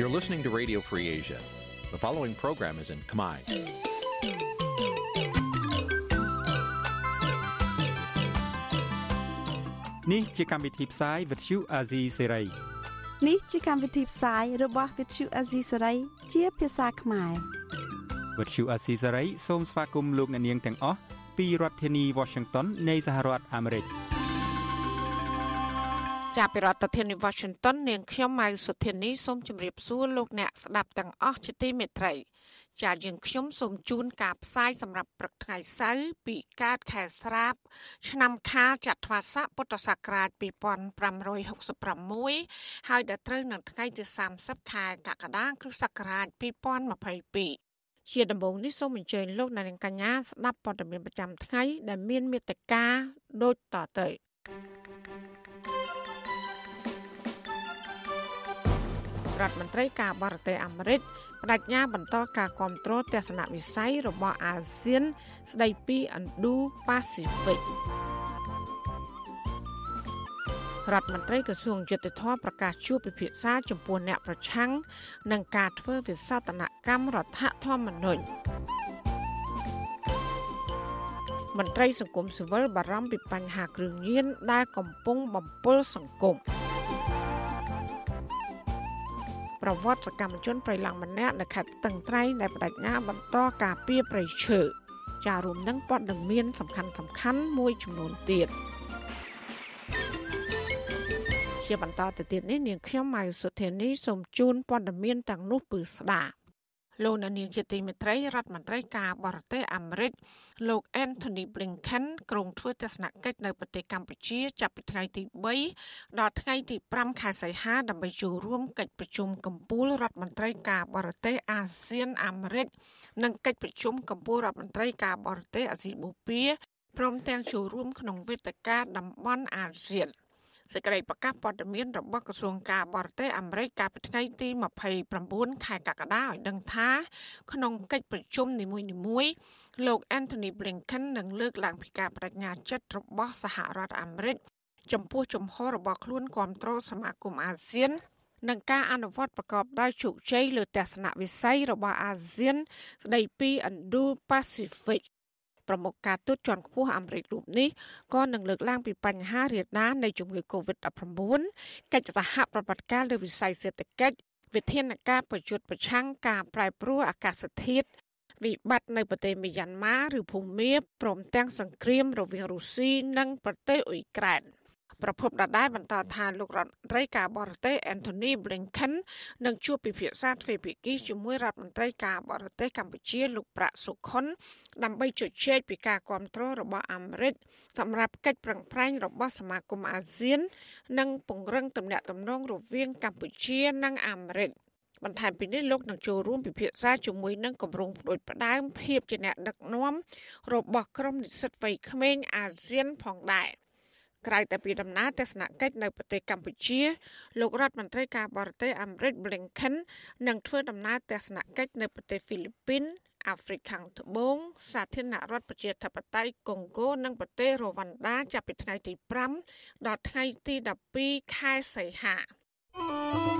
You're listening to Radio Free Asia. The following program is in Khmer. នេះជាកម្មវិធីផ្សាយ Vuthu Azizi Serai នេះជាកម្មវិធីផ្សាយរបស់ Vuthu Azizi Serai ជាភាសាខ្មែរ Vuthu Azizi Serai សូមស្វាគមន៍លោកអ្នកនាងទាំងអស់ពីរដ្ឋធានី Washington នៃសហរដ្ឋអាមេរិក។ ចាប់ពីរដ្ឋធានី Washington នាងខ្ញុំម៉ៅសុធានីសូមជម្រាបសួរលោកអ្នកស្ដាប់ទាំងអស់ជាទីមេត្រី ចាយើងខ្ញុំសូមជូនការផ្សាយសម្រាប់ព្រឹកថ្ងៃសៅរ៍ពីកើតខែស្រាប ឆ្នាំខាលចត្វាស័កពុទ្ធសករាជ2566ហើយដល់ត្រូវនៅថ្ងៃទី30ខែកក្កដាគ្រិស្តសករាជ2022ជាដំបូងនេះសូមអញ្ជើញលោកអ្នកនាងកញ្ញាស្ដាប់ព័ត៌មានប្រចាំថ្ងៃដែលមានមេត្តាដូចតទៅ រដ្ឋមន្ត្រីការបរទេសអាមេរិកបដិញ្ញាបន្តការគ្រប់គ្រងទស្សនវិស័យរបស់អាស៊ាន ស្ដីពី Indo-Pacific រដ្ឋមន្ត្រីក្រសួងយុតិធធប្រកាសជួបពិភាក្សាចំពោះអ្នកប្រឆាំងនឹងការធ្វើវិសោធនកម្មរដ្ឋធម្មនុញ្ញមន្ត្រីសង្គមស៊ីវិលបារម្ភពីបញ្ហាគ្រឿងញៀនដែលកំពុងបំពុលសង្គម ប្រវត្តិសកម្មជនប្រៃឡង់ម្នាក់នៅខេត្តស្ទឹងត្រែងដែលបដិញ្ញាបន្តការពារប្រៃឈើចារួមនឹងព័ត៌មានសំខាន់សំខាន់មួយចំនួនទៀតជាបន្តទៅទៀតនេះនាងខ្ញុំម៉ៅសុធានីសូមជូនព័ត៌មានទាំងនោះពឺស្ដាប់ លោកនាយកជាទីមេត្រីរដ្ឋមន្ត្រីការបរទេសអាមេរិកលោក Anthony Blinken ក្រុងធ្វើទស្សនកិច្ចនៅប្រទេសកម្ពុជា ចាប់ពីថ្ងៃទី3ដល់ថ្ងៃទី5ខែសីហាដើម្បីចូលរួមកិច្ចប្រជុំកម្ពុជារដ្ឋមន្ត្រីការបរទេសអាស៊ានអាមេរិកនិងកិច្ចប្រជុំកម្ពុជារដ្ឋមន្ត្រីការបរទេសអាស៊ីបូព៌ាព្រមទាំងចូលរួមក្នុងវេទិកាតំបន់អាស៊ាន។ សេចក្តីប្រកាសព័ត៌មានរបស់ក្រសួងការបរទេសអាមេរិកកាលពីថ្ងៃទី29ខែកក្កដាឲ្យដឹងថា ក្នុងកិច្ចប្រជុំនីមួយៗលោក Anthony Blinken នឹងលើកឡើងពីការបដិញ្ញាចិត្តរបស់សហរដ្ឋអាមេរិកចំពោះជំហររបស់ខ្លួនគ្រប់គ្រងសមាគមអាស៊ាននឹងការអនុវត្តប្រកបដោយជោគជ័យលើទស្សនវិស័យរបស់អាស៊ាន ស្ដីពី Indo-Pacific ប្រមុខការទូតជាន់ខ្ពស់អាមេរិករូបនេះក៏នឹងលើកឡើងពីបញ្ហារាលដាលនៃជំងឺ Covid-19 កិច្ចសហប្រតិបត្តិការលើវិស័យសេដ្ឋកិច្ចវិធានការប្រយុទ្ធប្រឆាំងការប្រែប្រួលអាកាសធាតុវិបត្តិនៅប្រទេសមីយ៉ាន់ម៉ាឬភូមាព្រមទាំងសង្គ្រាមរវាងរុស្ស៊ីនិងប្រទេសអ៊ុយក្រែន។ ប្រពន្ធដដែលបន្តថាលោករដ្ឋមន្ត្រីការបរទេស Anthony Blinken នឹងជួបពិភាក្សាទ្វេភាគីជាមួយរដ្ឋមន្ត្រីការបរទេសកម្ពុជាលោកប្រាក់សុខុនដើម្បីជជែកពីការគ្រប់គ្រងរបស់អាមេរិកសម្រាប់កិច្ចប្រឹងប្រែងរបស់សមាគមអាស៊ាន និងពង្រឹងទំនាក់ទំនងរវាងកម្ពុជានិងអាមេរិកបន្ថែមពីនេះលោកនឹងចូលរួមពិភាក្សាជាមួយនឹងគម្រោងផ្ដួចផ្ដើមភាពជាអ្នកដឹកនាំរបស់ក្រុមនិស្សិតវ័យក្មេងអាស៊ានផងដែរ។ ក្រៅតែពីដំណើរទស្សនកិច្ចនៅប្រទេសកម្ពុជាលោករដ្ឋមន្ត្រីការបរទេសអាមេរិក Blinken នឹងធ្វើដំណើរទស្សនកិច្ចនៅប្រទេសហ្វីលីពីនអាហ្វ្រិកខាងត្បូងសាធារណរដ្ឋប្រជាធិបតេយ្យកុងហ្គោនិងប្រទេសរ៉ូវ៉ាន់ដាចាប់ពីថ្ងៃទី5ដល់ថ្ងៃទី12ខែសីហា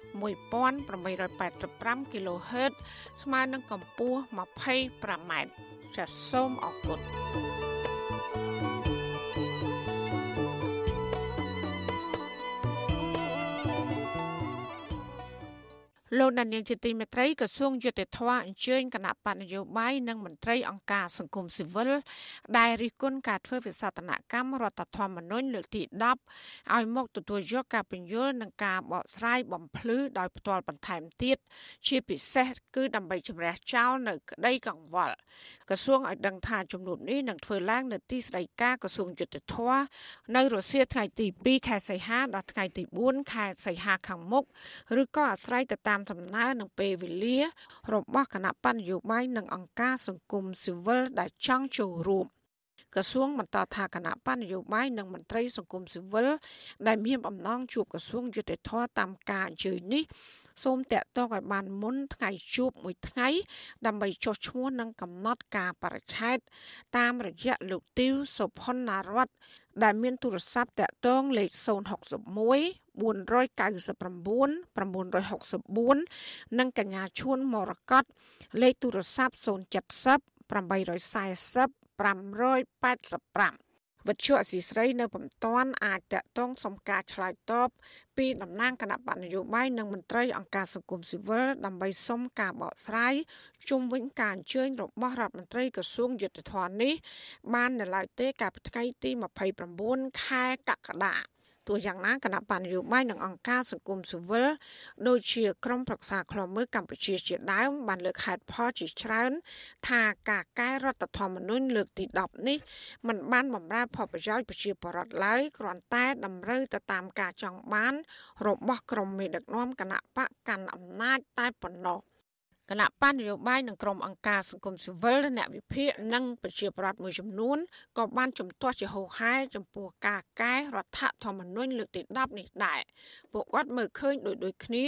1885 kHz ស្មើនឹងកម្ពស់ 25m ចាសសូមអរគុណ លោកដានៀងជាទីមេត្រីក្រសួងយុតិធធអញ្ជើញគណៈបណ្ឌនយោបាយនិងមន្ត្រីអង្គការសង្គមស៊ីវិលដែលរិះគន់ការធ្វើវិសោធនកម្មរដ្ឋធម្មនុញ្ញលើកទី10ឲ្យមកទទួលយកការពន្យល់និងការបកស្រាយបំភ្លឺដោយផ្ទាល់បន្ថែមទៀតជាពិសេសគឺដើម្បីជំរះចោលនៅក្តីកង្វល់ ក្រសួងឲ្យដឹងថាជំនួបនេះនឹងធ្វើឡើងនៅទីស្តីការក្រសួងយុតិធធនៅរសៀលថ្ងៃទី2ខែសីហាដល់ថ្ងៃទី4ខែសីហាខាងមុខឬក៏អាស្រ័យទៅតាមដំណើរនិងពេលវេលា របស់គណៈបញ្ញយោបាយនិងអង្គការសង្គមស៊ីវិលដែលចង់ចូលរួមក្រសួងបន្តថាគណៈបញ្ញយោបាយនិងមន្ត្រីសង្គមស៊ីវិលដែលមានបំណងជួបក្រសួងយុតិធធតាមការអញ្ជើញនេះ សូមតាក់ទងឲ្យបានមុនថ្ងៃជួបមួយថ្ងៃ ដើម្បីចុះឈ្មោះនិងកំណត់ការបរិច្ឆេទតាមរយៈលោកទីវសុផុនណារតដែលមានទូរស័ព្ទតាក់ទងលេខ061 499 964និងកញ្ញាឈួនមរកតលេខទូរស័ព្ទ070 840 585 វិទ្យុអសីស្រីនៅពុំតាន់អាចតកតងសំការឆ្លើយតបពីតំណាងគណៈបកនយោបាយនិងមន្ត្រីអង្គការសង្គមស៊ីវិលដើម្បីសុំការបកស្រាយជុំវិញការអញ្ជើញរបស់រដ្ឋមន្ត្រីក្រសួងយុទ្ធភ័ណ្ឌនេះបាននៅឡើយទេកាលពីថ្ងៃទី29ខែកក្កដា ទោះយ៉ាងណាគណៈបញ្ញយោបាយនិងអង្គការសង្គមស៊ីវិលដូចជាក្រមប្រឹក្សាខ្លមមើលកម្ពុជាជាដើមបានលើកហេតុផលជាច្រើន ថាការកែរដ្ឋធម្មនុញ្ញលើកទី10នេះมันបានបំរើផលប្រយោជន៍ប្រជាពលរដ្ឋឡើយគ្រាន់តែតម្រូវទៅតាមការចង់បាន របស់ក្រមមេដឹកនាំគណៈបកកាន់អំណាចតែប៉ុណ្ណោះ គណៈបញ្ញយោបាយនិងក្រុមអង្គការសង្គមស៊ីវិលអ្នកវិភាគនិងប្រជាប្រដ្ឋមួយចំនួនក៏បានជំទាស់ជាហូហែចំពោះការកែរដ្ឋធម្មនុញ្ញលើកទី10នេះដែរពួកគាត់មើលឃើញដូចដូចគ្នា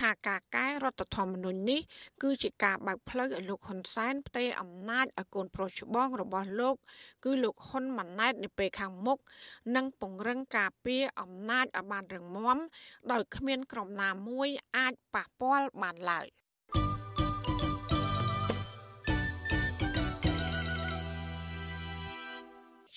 ថាការកែរដ្ឋធម្មនុញ្ញនេះគឺជាការបើកផ្លូវឲ្យលោកហ៊ុនសែនផ្ទេរអំណាចឲ្យកូនប្រុសច្បងរបស់លោក គឺលោកហ៊ុនម៉ាណែតនាពេលខាងមុខនិងពង្រឹងការពារអំណាចឲ្យបានរឹងមាំដោយគ្មានក្រុមណាមួយអាចប៉ះពាល់បានឡើយ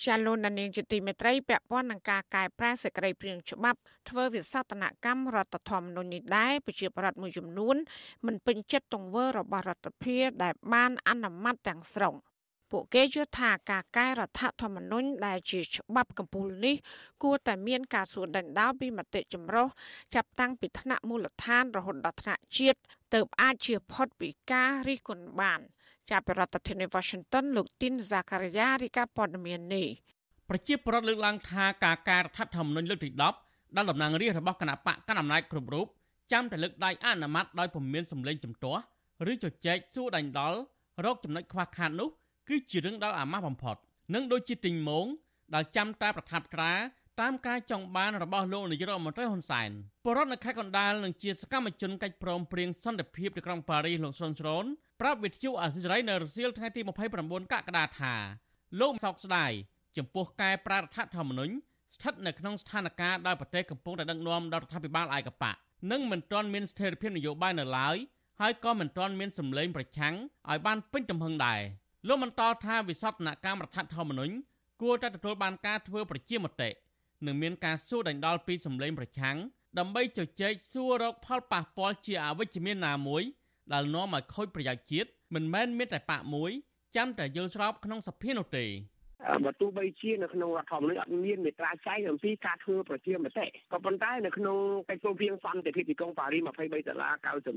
ចាលោកនាងជាទីមេត្រីពាក់ព័ន្ធនឹងការកែប្រែសេចក្តីព្រាងច្បាប់ធ្វើវិសោធនកម្មរដ្ឋធម្មនុញ្ញនេះដែរប្រជាប្រដ្ឋមួយចំនួនមិនពេញចិត្តទង្វើរបស់រដ្ឋាភិបាលដែលបានអនុម័តទាំងស្រុងពួកគេយល់ថាការកែរដ្ឋធម្មនុញ្ញដែលជាច្បាប់កម្ពុជានេះ គួរតែមានការសួរដេញដោលពីមតិចម្រុះចាប់តាំងពីថ្នាក់មូលដ្ឋានរហូតដល់ថ្នាក់ជាតិទើបអាចជាផុតពីការរិះគន់បាន។ ចាប់ពីរដ្ឋធានី Washington លោកទីនហ្សាការីយ៉ារីកាព័ត៌មាននេះប្រជាពលរដ្ឋលើកឡើងថាការកែរដ្ឋធម្មនុញ្ញលើកទី10ដែលតំណាងរាស្ត្ររបស់គណៈបកកណ្ដាលអំណាចគ្រប់រូបចាំតែលើកដៃអនុម័តដោយពុំមានសម្លេងជំទាស់ឬជជែកសួរដាញ់ដល់រកចំណុចខ្វះខាតនោះគឺជារឿងដែលអាម៉ាស់បំផុតនឹងដូចជាទីងមងដែលចាំតែប្រថាប់ក្រាតាមការចង់បានរបស់លោកនាយករដ្ឋមន្ត្រីហ៊ុនសែនបរដ្ឋនៅខេត្តកណ្ដាលនឹងជាសកម្មជនកិច្ចព្រមព្រៀងសន្តិភាពទីក្រុងប៉ារីសលោកសុនស្រន ប្រាប់វិទ្យុអាស៊ីសេរីនៅរសៀលថ្ងៃទី29កក្កដាថាលោកសោកស្ដាយចំពោះកែប្រែរដ្ឋធម្មនុញ្ញស្ថិតនៅក្នុងស្ថានភាពដែលប្រទេសកំពុងតែដឹកនាំដោយរដ្ឋាភិបាលឯកបកនិងមិនទាន់មានស្ថិរភាពនយោបាយនៅឡើយហើយក៏មិនទាន់មានសម្លេងប្រឆាំងឲ្យបានពេញទំហឹងដែរលោកបន្តថាវិសោធនកម្មរដ្ឋធម្មនុញ្ញគួរតែទទួលបានការធ្វើប្រជាមតិនិងមានការសួរដេញដោលពីសម្លេងប្រឆាំងដើម្បីជជែកសួររកផលប៉ះពាល់ជាអវិជ្ជមានណាមួយ ដែលនាំឲ្យខូចប្រយោជន៍ជាតិមិនមែនមានតែបាក់មួយចាំតែយល់ស្របក្នុងសភានោះទេ បើទោះបីជានៅក្នុងរដ្ឋធម្មនុញ្ញអត់មានមេត្រាចែងអំពីការធ្វើប្រជាមតិក៏ប៉ុន្តែនៅក្នុងកិច្ចព្រមព្រៀងសន្តិភាពទីក្រុងប៉ារីស23ដុល្លារ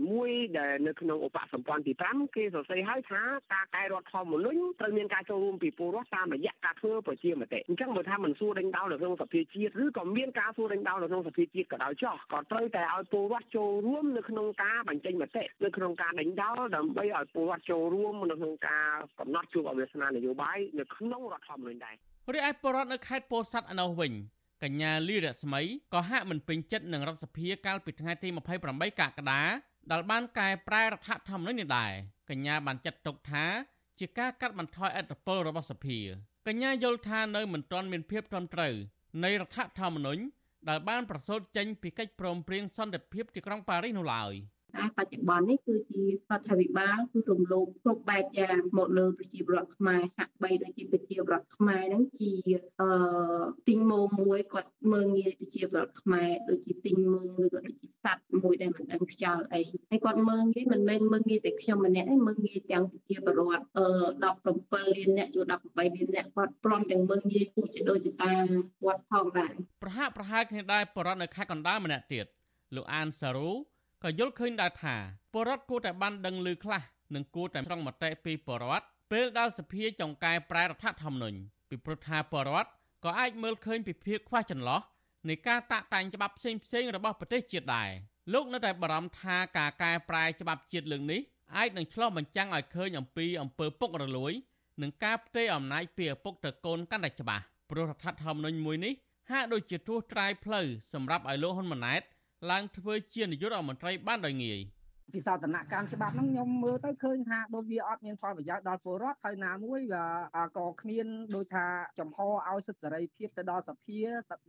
91ដែលនៅក្នុងឧបសម្ព័ន្ធទី5គេសរសេរឲ្យថាការកែរដ្ឋធម្មនុញ្ញត្រូវមានការចូលរួមពីពលរដ្ឋតាមរយៈការធ្វើប្រជាមតិអញ្ចឹងបើថាមិនសួរដេញដោលនៅក្នុងសភាជាតិឬក៏មានការសួរដេញដោលនៅក្នុងសភាជាតិក៏ដោយចោះក៏ត្រូវតែឲ្យពលរដ្ឋចូលរួមនៅក្នុងការបញ្ចេញមតិនៅក្នុងការដេញដោលដើម្បីឲ្យពលរដ្ឋចូលរួមនៅក្នុងការកំណត់ជួបអវាសនានយោបាយនៅក្នុងរដ្ឋធម្មនុញ្ញដែររីឯពលរដ្ឋនៅខេត្តពោធិ៍សាត់ឯនោះវិញកញ្ញាលីរស្មីក៏ហាក់មិនពេញចិត្តនឹងរដ្ឋសភាកាលពីថ្ងៃទី28កក្កដាដែលបានកែប្រែរដ្ឋធម្មនុញ្ញនេះដែរកញ្ញាបានចាត់ទុកថាជាការកាត់បន្ថយអធិបតេយ្យរបស់សភាកញ្ញាយល់ថានៅមិនទាន់មានភាពត្រឹមត្រូវនៃរដ្ឋធម្មនុញ្ញដែលបានប្រសូតចេញពីកិច្ចព្រមព្រៀងសន្តិភាពទីក្រុងប៉ារីសនោះឡើយ តែបច្ចុប្បន្ននេះគឺជារដ្ឋាភិបាលគឺរំលោភគ្រប់បែបយ៉ាងមកលើប្រជាពលរដ្ឋខ្មែរហាក់បីដូចជាប្រជាពលរដ្ឋខ្មែរហ្នឹងជាអឺទិញម៉ូមួយគាត់មើងងាយប្រជាពលរដ្ឋខ្មែរដូចជាទិញមើងឬក៏ដូចជាសត្វមួយដែលមិនដឹងខ្យល់អីហើយគាត់មើងងាយមិនមែនមើងងាយតែខ្ញុំម្នាក់ទេមើងងាយទាំងប្រជាពលរដ្ឋអឺ17លានអ្នកជួ18លានអ្នកគាត់ព្រមទាំងមើងងាយពួកជាដូចជាតាមគាត់ផងដែរប្រហាក់ប្រហែលគ្នាដែរបរដ្ឋនៅខេត្តកណ្ដាលម្នាក់ទៀតលោកអានសារ៉ូ ក៏យល់ឃើញដែរថាបរដ្ឋគួរតែបានដឹងឮខ្លះនិងគួរតែត្រង់មតិពីបរដ្ឋពេលដែលសភាចុងកែប្រែរដ្ឋធម្មនុញ្ញពីព្រោះថាបរដ្ឋក៏អាចមើលឃើញពីភាពខ្វះចន្លោះនៃការតាក់តែងច្បាប់ផ្សេងផ្សេងរបស់ប្រទេសជាតិដែរលោកនៅតែបារម្ភថាការកែប្រែច្បាប់ជាតិលើកនេះអាចនឹងឆ្លោះបញ្ចាំងឲ្យឃើញអំពីអំពើពុករលួយនិងការផ្ទេរអំណាចពីឪពុកទៅកូនកាន់តែច្បាស់ព្រោះរដ្ឋធម្មនុញ្ញមួយនេះហាក់ដូចជាទួសត្រាយផ្លូវសម្រាប់ឲ្យលោកហ៊ុនម៉ាណែត ឡើងធ្វើជានាយករដ្ឋមន្ត្រីបានដោយងាយ។ វិសោធនកម្មច្បាប់ហ្នឹងខ្ញុំមើលទៅឃើញថាដូចវាអត់មានផលប្រយោជន៍ដល់ពលរដ្ឋហើយណាមួយវាក៏គ្មានដូចថាចំហឲ្យសិទ្ធិសេរីភាពទៅដល់សភា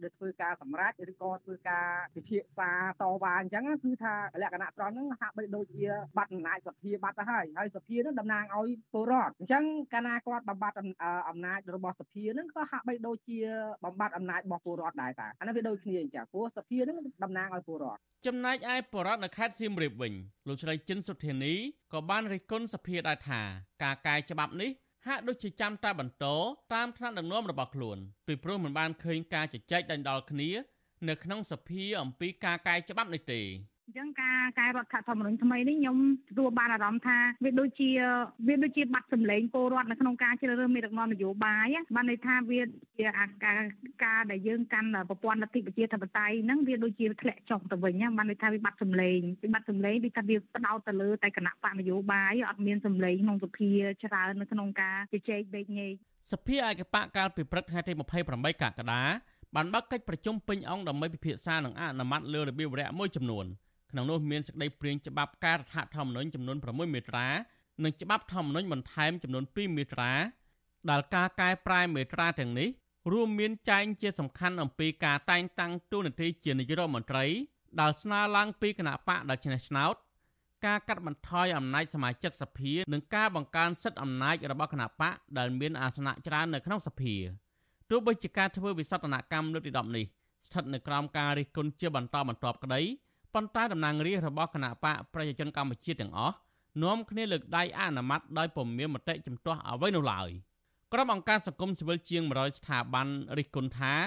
để ធ្វើការសម្រេចឬក៏ធ្វើការពិភាក្សាតវ៉ាអញ្ចឹងគឺថាលក្ខណៈត្រង់ហ្នឹងហាក់បីដូចជាបាត់អំណាចសភាបាត់ទៅហើយហើយសភាហ្នឹងតំណាងឲ្យពលរដ្ឋអញ្ចឹងកាលណាគាត់បំបត្តិអំណាចរបស់សភាហ្នឹងក៏ហាក់បីដូចជាបំបត្តិអំណាចរបស់ពលរដ្ឋដែរតាអានេះវាដូចគ្នាអញ្ចឹងព្រោះសភាហ្នឹងតំណាងឲ្យពលរដ្ឋចំណែកឯបរដ្ឋនៅខេត្តសៀមរាបវិញលោកស្រីចិនសុធានីក៏បានរិះគន់សភាដែរថាការកែច្បាប់នេះហាក់ដូចជាចាំតែបន្តតាមថ្នាក់ដឹកនាំរបស់ខ្លួនពីព្រោះមិនបានឃើញការជជែកដេញដោលគ្នា នៅក្នុងសភាអំពីការកែច្បាប់នេះទេ អញ្ចឹងការកែរដ្ឋធម្មនុញ្ញថ្មីនេះខ្ញុំទទួលបានអារម្មណ៍ថាវាដូចជាវាដូចជាបាត់សម្លេងពលរដ្ឋនៅក្នុងការជ្រើសរើសមេដឹកនាំនយោបាយបានន័យថាវាជាអាការការដែលយើងកាន់ប្រព័ន្ធលទ្ធិប្រជាធិបតេយ្យហ្នឹងវាដូចជាធ្លាក់ចុះទៅវិញបានន័យថាវាបាត់សម្លេងវាបាត់សម្លេងវាថាវាផ្ដោតទៅលើតែគណៈបកនយោបាយអត់មានសម្លេងក្នុងសភាច្រើននៅក្នុងការជជែកដេកញែកសភាឯកបកកាលពីព្រឹកថ្ងៃទី28កក្កដាបានបើកកិច្ចប្រជុំពេញអង្គដើម្បីពិភាក្សានិងអនុម័តលើរបៀបវរៈមួយចំនួន។ ក្នុងនោះមានសេចក្តីព្រាងច្បាប់ការរដ្ឋធម្មនុញ្ញចំនួន6មាត្រានិងច្បាប់ធម្មនុញ្ញបន្ថែមចំនួន2មាត្រាដែលការកែប្រែមាត្រាទាំងនេះរួមមានចែងជាសំខាន់អំពីការតែងតាំងតួនាទីជានាយករដ្ឋមន្ត្រីដែលស្នើឡើងពីគណៈបកដែលឆ្នះឆ្នោតការកាត់បន្ថយអំណាចសមាជិកសភានិងការបង្កើនសិទ្ធិអំណាចរបស់គណៈបកដែលមានអាសនៈច្រើននៅក្នុងសភាទោះបីជាការធ្វើវិសោធនកម្មលើកទី10នេះស្ថិតនៅក្រោមការរិះគន់ជាបន្តបន្ទាប់ក្តី ប៉ុន្តែតំណាងរាស្ត្ររបស់គណៈបកប្រជាជនកម្ពុជាទាំងអស់នាំគ្នាលើកដៃអនុម័តដោយពុំមានមតិជំទាស់អ្វីនោះឡើយក្រុមអង្គការសង្គមស៊ីវិលជាង100ស្ថាប័នរិះគន់ថារ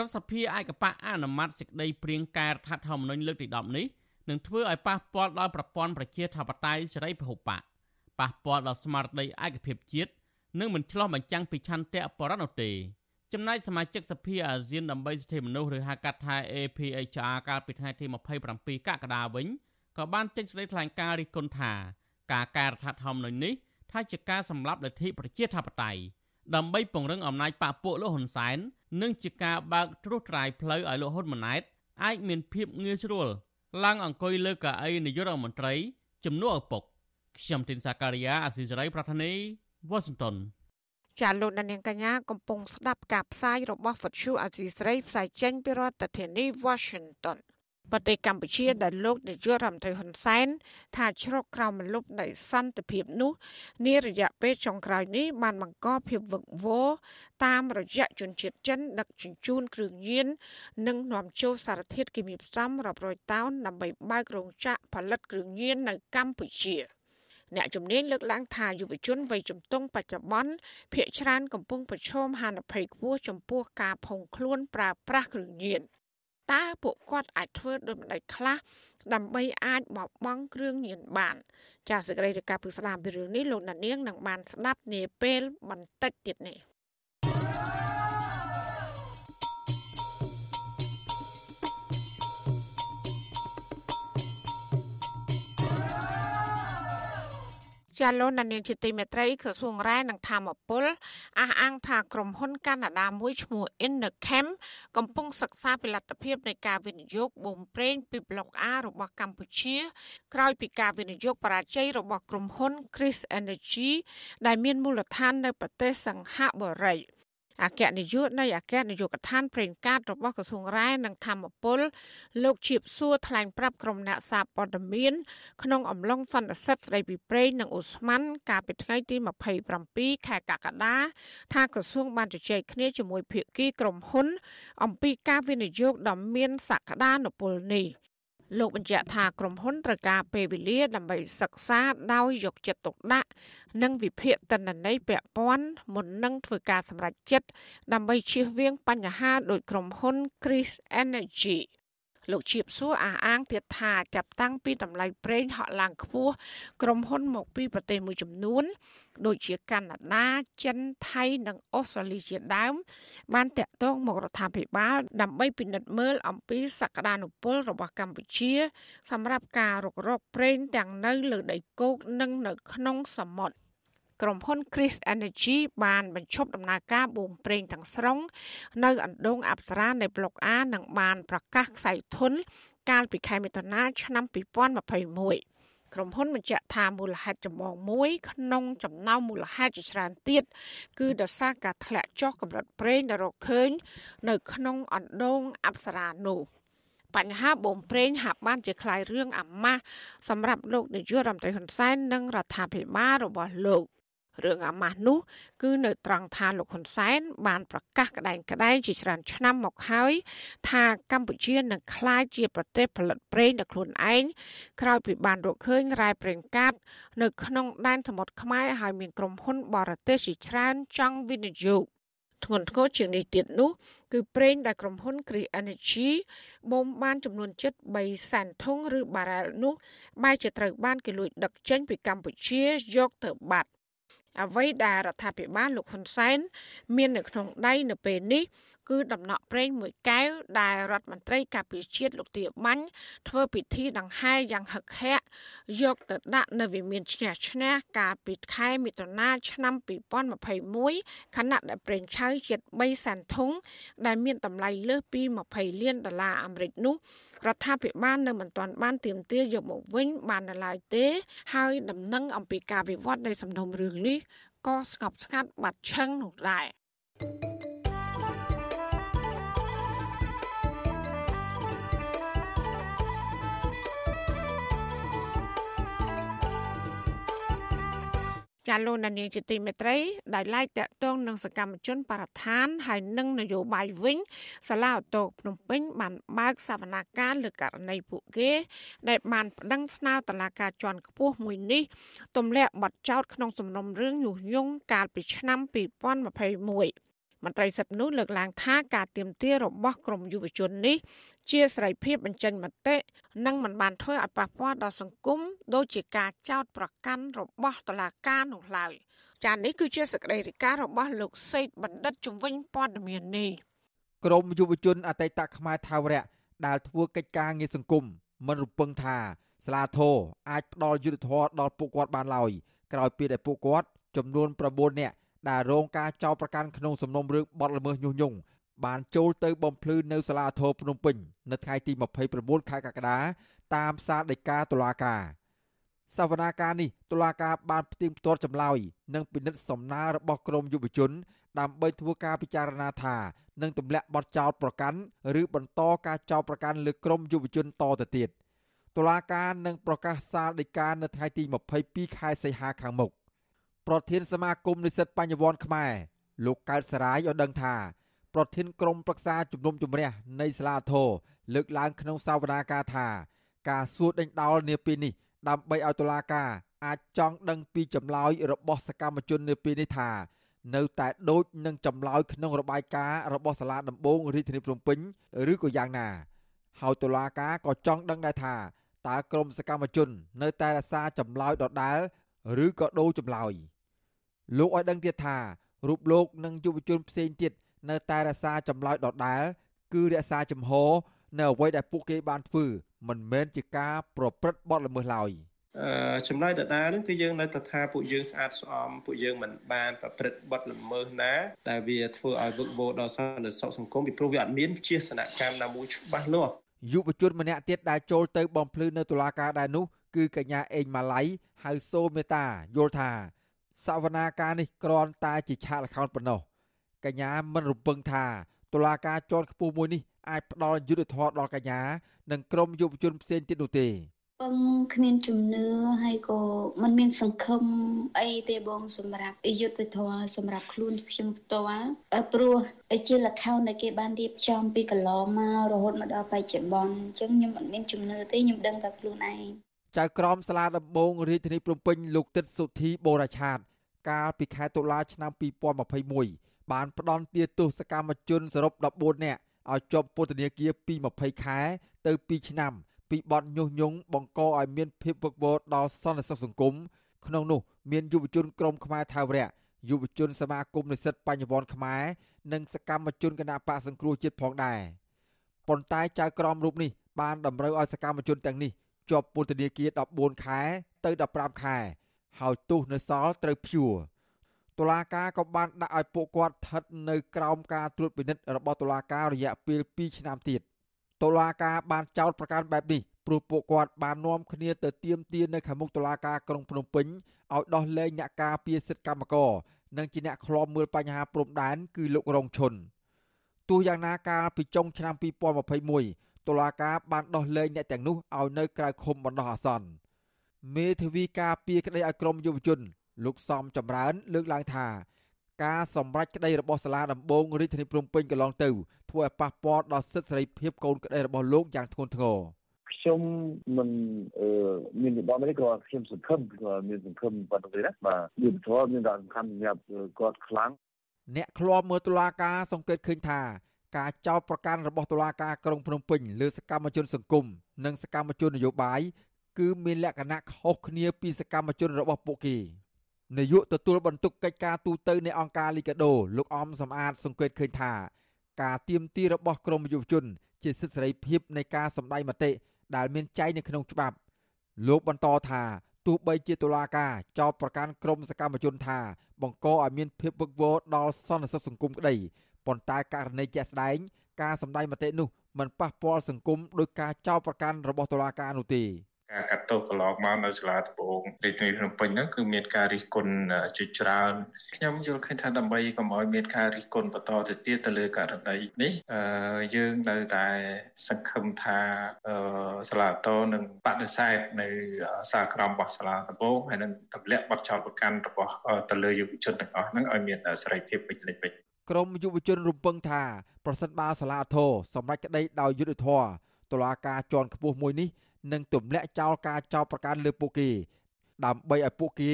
ដ្ឋសភាឯកបកអនុម័តសេចក្តីព្រាងកែរដ្ឋធម្មនុញ្ញលើកទី10នេះនឹងធ្វើឲ្យប៉ះពាល់ដល់ប្រព័ន្ធប្រជាធិបតេយ្យសេរីពហុបកប៉ះពាល់ដល់ស្មារតីឯកភាពជាតិនិងមិនឆ្លោះបញ្ចាំងពីឆន្ទៈបរិណនោះទេ ចំណែកសមាជិកសភាអាស៊ានដើម្បីសិទ្ធិមនុស្សឬហៅកាត់ថា APHR កាលពីថ្ងៃទី27កក្កដាវិញក៏បានចេញសេចក្តីថ្លែងការណ៍រិះគន់ថាការកែរដ្ឋធម្មនុញ្ញនេះថាជាការសម្លាប់លទ្ធិប្រជាធិបតេយ្យដើម្បីពង្រឹងអំណាចបកពួកលោកហ៊ុនសែននិងជាការបើកត្រួសត្រាយផ្លូវឲ្យលោកហ៊ុនម៉ាណែតអាចមានភាពងាយស្រួលឡើងអង្គុយលើកៅអីនាយករដ្ឋមន្ត្រីជំនួសឪពុកខ្ញុំទីនសាការីយ៉ាអស៊ីសេរីប្រធានីវ៉ាស៊ីនតោន ចាលោកនាងកញ្ញាកំពុងស្ដាប់ការផ្សាយរបស់វិទ្យុអាស៊ីស្រីផ្សាយចេញពីរដ្ឋធានី Washington ប្រទេសកម្ពុជាដែលលោកនាយករដ្ឋមន្ត្រីហ៊ុនសែនថាជ្រកក្រោមមលុបនៃសន្តិភាពនោះនារយៈពេលចុងក្រោយនេះបានបង្កភាពវឹកវរតាមរយៈជនជាតិចិនដឹកជញ្ជូនគ្រឿងញៀននិងនាំចូលសារធាតុគីមីផ្សំរាប់រយតោនដើម្បីបើករោងចក្រផលិតគ្រឿងញៀននៅកម្ពុជា។ អ្នកជំនាញលើកឡើងថាយុវជនវ័យជំទង់បច្ចុប្បន្នភ្នាក់ងារកំពុងប្រឈមហានិភ័យខ្ពស់ចំពោះការផុងខ្លួនប្រើប្រាស់គ្រឿងញៀនតើពួកគាត់អាចធ្វើដូចម្តេចខ្លះដើម្បីអាចបបង់គ្រឿងញៀនបាន ចាសសេចក្តីរាយការណ៍ពីស្ដាមពីរឿងនេះលោកណានៀងនឹងបានស្ដាប់នាពេលបន្តិចទៀតនេះ ចាលោកនានីជាទីមេត្រីក្រសួងរ៉ែនិងធម្មពលអះអាងថាក្រុមហ៊ុនកាណាដាមួយឈ្មោះ Innochem កំពុងសិក្សាពីលទ្ធភាពនៃការវិនិយោគបូមប្រេងពីប្លុក A របស់កម្ពុជា ក្រោយពីការវិនិយោគបរាជ័យរបស់ក្រុមហ៊ុន Chris Energy ដែលមានមូលដ្ឋាននៅប្រទេសសង្ហបុរី អគ្គនាយកនៃអគ្គនាយកដ្ឋានប្រេងកាតរបស់ក្រសួងរ៉ែនិងធម្មពលលោកជៀបសួរថ្លែងប្រាប់ក្រុមអ្នកសារព័ត៌មានក្នុងអំឡុងសន្និសីទស្ដីពីប្រេងនិងអូស្មန်កាលពីថ្ងៃទី27ខែកក្កដាថាក្រសួងបានជជែកគ្នាជាមួយភាគីក្រុមហ៊ុន អំពីការវិនិយោគដ៏មានសក្តានុពលនេះ លោកបញ្ជាក់ថាក្រុមហ៊ុនត្រូវការពេលវេលាដើម្បីសិក្សាដោយយកចិត្តទុកដាក់និងវិភាគទិន្នន័យពាក់ព័ន្ធមុននឹងធ្វើការសម្រេចចិត្តដើម្បីជៀសវាងបញ្ហាដោយក្រុមហ៊ុន Chris Energy លោកជៀបសួរអះអាងទៀតថាចាប់តាំងពីតម្លៃប្រេងហក់ឡើងខ្ពស់ក្រុមហ៊ុនមកពីប្រទេសមួយចំនួន ដូចជាកាណាដាចិនថៃនិងអូស្ត្រាលីជាដើម បានតាក់ទងមករដ្ឋាភិបាល ដើម្បីពិនិត្យមើលអំពីសក្តានុពលរបស់កម្ពុជា សម្រាប់ការរុករកប្រេងទាំងនៅលើដីគោកនិងនៅក្នុងសមុទ្រ ក្រុមហ៊ុន Chris Energy បានបញ្ឈប់ដំណើរការបូមប្រេងទាំងស្រុង នៅអណ្ដូងអប្សរានៃប្លុក A និងបានប្រកាសខ្សែធនកាលពីខែមិថុនាឆ្នាំ2021ក្រុមហ៊ុនបញ្ជាក់ថាមូលហេតុចម្បងមួយក្នុងចំណោមមូលហេតុជាច្រើនទៀតគឺដោយសារការធ្លាក់ចុះកម្រិតប្រេងដែលរកឃើញនៅក្នុងអណ្ដូងអប្សរានោះបញ្ហាបូមប្រេងហាក់បានជាคล้ายរឿងអាម៉ាស់សម្រាប់លោកនាយករដ្ឋមន្ត្រីហ៊ុនសែននិងរដ្ឋាភិបាលរបស់លោក រឿងអាម៉ាស់នោះគឺនៅត្រង់ថាលោកហ៊ុនសែន បានប្រកាសក្តែងក្តែងជាច្រើនឆ្នាំមកហើយ ថាកម្ពុជានឹងក្លាយជាប្រទេសផលិតប្រេងដោយខ្លួនឯងក្រោយពីបានរកឃើញរ៉ែប្រេងកាត នៅក្នុងដែនសមុទ្រខ្មែរហើយមានក្រុមហ៊ុនបរទេសជាច្រើនចង់វិនិយោគធ្ងន់ធ្ងរជាងនេះទៀតនោះ គឺប្រេងដែលក្រុមហ៊ុន Cree Energy បូមបានចំនួនជិត3សែនធុងឬបារ៉ែលនោះបែរជាត្រូវបានគេលួចដឹកចេញពីកម្ពុជាយកទៅបាត់ អ្វីដែលរដ្ឋាភិបាលលោកហ៊ុនសែនមាននៅក្នុងដៃនៅពេលនេះ គឺដំណក់ប្រេងមួយកែវដែលរដ្ឋមន្ត្រីការពារជាតិលោកទាបាញ់ធ្វើពិធីដង្ហែយ៉ាងហឹកហាក់យកទៅដាក់នៅវិមានឈ្នះឈ្នះកាលពីខែមិថុនាឆ្នាំ2021ខណៈដែលប្រេងឆៅជិត3សែនធុងដែលមានតម្លៃលើសពី20លានដុល្លារអាមេរិកនោះរដ្ឋាភិបាលនៅមិនទាន់បានទៀមទាយកមកវិញបាននៅឡើយទេ ហើយដំណឹងអំពីការវិវត្តនៃសំណុំរឿងនេះក៏ស្ងប់ស្ងាត់បាត់ឈឹងនោះដែរ thank you ចាលោកនាងជាទីមេត្រីដែលឡាយតាក់ទងនឹងសកម្មជនបរិស្ថានហើយនឹងនយោបាយវិញសាលាឧទ្ធរភ្នំពេញបានបើកសវនាការលើករណីពួកគេ ដែលបានប្តឹងស្នើតុលាការជាន់ខ្ពស់មួយនេះទម្លាក់បទចោទក្នុងសំណុំរឿងញុះញង់កាលពីឆ្នាំ2021មន្ត្រីសិទ្ធិនោះលើកឡើងថាការទៀមទារបស់ក្រមយុវជននេះ ជាសេរីភាពបញ្ចេញមតិនិងមិនបានធ្វើឲ្យប៉ះពាល់ដល់សង្គមដូចជាការចោទប្រកាន់របស់តុលាការនោះឡើយចា៎នេះគឺជាសកម្មភាពរបស់លោកសេកបណ្ឌិតជំនាញព័ត៌មាននេះក្រមយុវជនអតីតខ្មែរថាវរៈដែលធ្វើកិច្ចការងារសង្គមមិនរំពឹងថាស្លាធរអាចផ្ដល់យុទ្ធធរដល់ពួកគាត់បានឡើយក្រោយពីដែលពួកគាត់ចំនួន9នាក់ដែលរងការចោទប្រកាន់ក្នុងសំណុំរឿងបទល្មើសញុះញង់ បានចូលទៅបំភ្លឺនៅសាលាធរភ្នំពេញនៅថ្ងៃទី29ខែកក្កដាតាមសារដីកាតុលាការសវនាការនេះតុលាការបានផ្ទៀងផ្ទាត់ចម្លើយនិងពិនិត្យសំណើរបស់ក្រមយុវជន ដើម្បីធ្វើការពិចារណាថានឹងទម្លាក់បទចោទប្រកាន់ឬបន្តការចោទប្រកាន់លើក្រមយុវជនតទៅទៀតតុលាការនឹងប្រកាសសាលដីកានៅថ្ងៃទី22ខែសីហាខាងមុខប្រធានសមាគមនិស្សិតបញ្ញវន្តខ្មែរលោកកើតសរាយឲ្យដឹងថា ប្រធានក្រុមប្រឹក្សាជំនុំជម្រះនៃសាលាធរលើកឡើងក្នុងសវនាការថាការសួរដេញដោលនាពេលនេះដើម្បីឲ្យតុលាការអាចចង់ដឹងពីចម្លើយរបស់សកម្មជននាពេលនេះថានៅតែដូចនឹងចម្លើយក្នុងរបាយការណ៍របស់សាលាដំបងរាជធានីភ្នំពេញឬក៏យ៉ាងណាហើយតុលាការក៏ចង់ដឹងដែរថាតើក្រុមសកម្មជន នៅតែរក្សាចម្លើយដដែលឬក៏ដូរចម្លើយលោកឲ្យដឹងទៀតថារូបលោកនិងយុវជនផ្សេងទៀត នៅតែរក្សាចម្លើយដដែល គឺរក្សាចំហនៅអ្វីដែលពួកគេបានធ្វើមិនមែនជាការប្រព្រឹត្តបទល្មើសឡើយអឺចម្លើយដដែលហ្នឹងគឺយើងនៅតែថាពួកយើងស្អាតស្អំពួកយើងមិនបានប្រព្រឹត្តបទល្មើសណាដែលវាធ្វើឲ្យវឹកវរដល់សន្តិសុខសង្គមពីព្រោះវាអត់មានវិជាសនកម្មណាមួយច្បាស់លាស់យុវជនម្នាក់ទៀតដែលចូលទៅបំភ្លឺនៅតុលាការដែរនោះគឺកញ្ញាអេងម៉ាឡៃហៅសូមេតាយល់ថាសវនាការនេះគ្រាន់តែជាឆាកល្ខោនប៉ុណ្ណោះ កញ្ញាមិនរំពឹងថាតុលាការជាន់ខ្ពស់មួយនេះអាចផ្ដល់យុត្តិធម៌ដល់កញ្ញានិងក្រុមយុវជនផ្សេងទៀតនោះទេពឹងគ្មានជំនឿហើយក៏มันមានសង្ឃឹមអីទេបងសម្រាប់យុទ្ធធម៌សម្រាប់ខ្លួនខ្ញុំផ្ទាល់ព្រោះជាលខោនដែលគេបានរៀបចំពីកន្លងមករហូតមកដល់បច្ចុប្បន្នអញ្ចឹងខ្ញុំមិនមានជំនឿទេខ្ញុំដឹងតែខ្លួនឯងចៅក្រមសាលាដំបងរាជធានីភ្នំពេញលោកទឹកសុធីបូរ៉ាឆាត កាលពីខែតុលាឆ្នាំ2021 បានផ្ដន់ទាទោសកម្មជនសរុប14នាក់ឲ្យជាប់ពន្ធនាគារពី20ខែទៅ2ឆ្នាំពីបទញុះញង់បង្កឲ្យមានភាពវឹកវរដល់សន្តិសុខសង្គមក្នុងនោះមានយុវជនក្រមខ្មែរថាវរៈយុវជនសមាគមនិស្សិតបញ្ញវន្តខ្មែរនិងសកម្មជនគណៈបកសង្គ្រោះជាតិផងដែរប៉ុន្តែចៅក្រមរូបនេះបានតម្រូវឲ្យសកម្មជនទាំងនេះជាប់ពន្ធនាគារ14ខែទៅ15ខែហើយទោសនៅសល់ត្រូវព្យួរ តុលាការក៏បានដាក់ឲ្យពួកគាត់ស្ថិតនៅក្រោមការត្រួតពិនិត្យរបស់តុលាការរយៈពេល2ឆ្នាំទៀតតុលាការបានចោទប្រកាន់បែបនេះព្រោះពួកគាត់បាននាំគ្នាទៅទាមទារនៅខាងមុខតុលាការក្រុងភ្នំពេញឲ្យដោះលែងអ្នកការពារសិទ្ធិកម្មករនិងជាអ្នកឃ្លាំមើលបញ្ហាព្រំដែនគឺលោករងឈុនទោះយ៉ាងណាកាលពីចុងឆ្នាំ2021តុលាការបានដោះលែងអ្នកទាំងនោះឲ្យនៅក្រៅឃុំបណ្ដោះអាសន្នមេធាវីការពារក្តីឲ្យក្រមយុវជន លោកសំចម្រើន លើកឡើងថាការសម្រេចក្តីរបស់សាលាដំបងរាជធានីភ្នំពេញកន្លងទៅធ្វើឲ្យប៉ះពាល់ដល់សិទ្ធិសេរីភាពកូនក្តីរបស់លោកយ៉ាងធ្ងន់ធ្ងរខ្ញុំមិនមានវិបត្តិនេះក៏ខ្ញុំសង្ឃឹមក៏មានសង្ឃឹមប៉ុណ្ណឹងទេណាបាទយុទ្ធធម៌មានដល់សំខាន់សម្រាប់គាត់ខ្លាំងអ្នកឃ្លាំមើលតុលាការសង្កេតឃើញថាការចោទប្រកាន់របស់តុលាការក្រុងភ្នំពេញលើសកម្មជនសង្គមនិងសកម្មជននយោបាយគឺមានលក្ខណៈខុសគ្នាពីសកម្មជនរបស់ពួកគេ នាយកទទួលបន្ទុកកិច្ចការទូតនៃអង្គការលីកាដូលោកអំសំអាត សង្កេតឃើញថាការទៀមទីរបស់ក្រមយុវជន ជាសិទ្ធិសេរីភាពនៃការសម្ដែងមតិដែលមានចែងនៅក្នុងច្បាប់ លោកបន្តថាទោះបីជាតុលាការចោទប្រកាន់ក្រមសកម្មជនថា បង្កឲ្យមានភាពវឹកវរដល់សន្តិសុខសង្គមក្តីប៉ុន្តែករណីជាក់ស្ដែង ការសម្ដែងមតិនោះមិនប៉ះពាល់សង្គមដោយការចោទប្រកាន់របស់តុលាការនោះទេ ការកាត់ទោសកន្លងមកនៅសាលាដំបងរាជធានីភ្នំពេញហ្នឹងគឺមានការរិះគន់ជាច្រើនខ្ញុំយល់ឃើញថាដើម្បីកុំឲ្យមានការរិះគន់បន្តទៅទៀតទៅលើករណីនេះយើងនៅតែសង្ឃឹមថាសាលាតនឹងបដិសេធនៅសារក្រមរបស់សាលាដំបងហើយនឹងទម្លាក់បទចោទប្រកាន់របស់ទៅលើយុវជនទាំងអស់ហ្នឹងឲ្យមានសេរីភាពពេញលេញវិញក្រមយុវជនរំពឹងថាប្រសិនបើសាលាធរសម្រេចក្តីដោយយុត្តិធម៌តុលាការជាន់ខ្ពស់មួយនេះ និងទម្លាក់ចោលការចោទប្រកាន់លើពួកគេ ដើម្បីឲ្យពួកគេ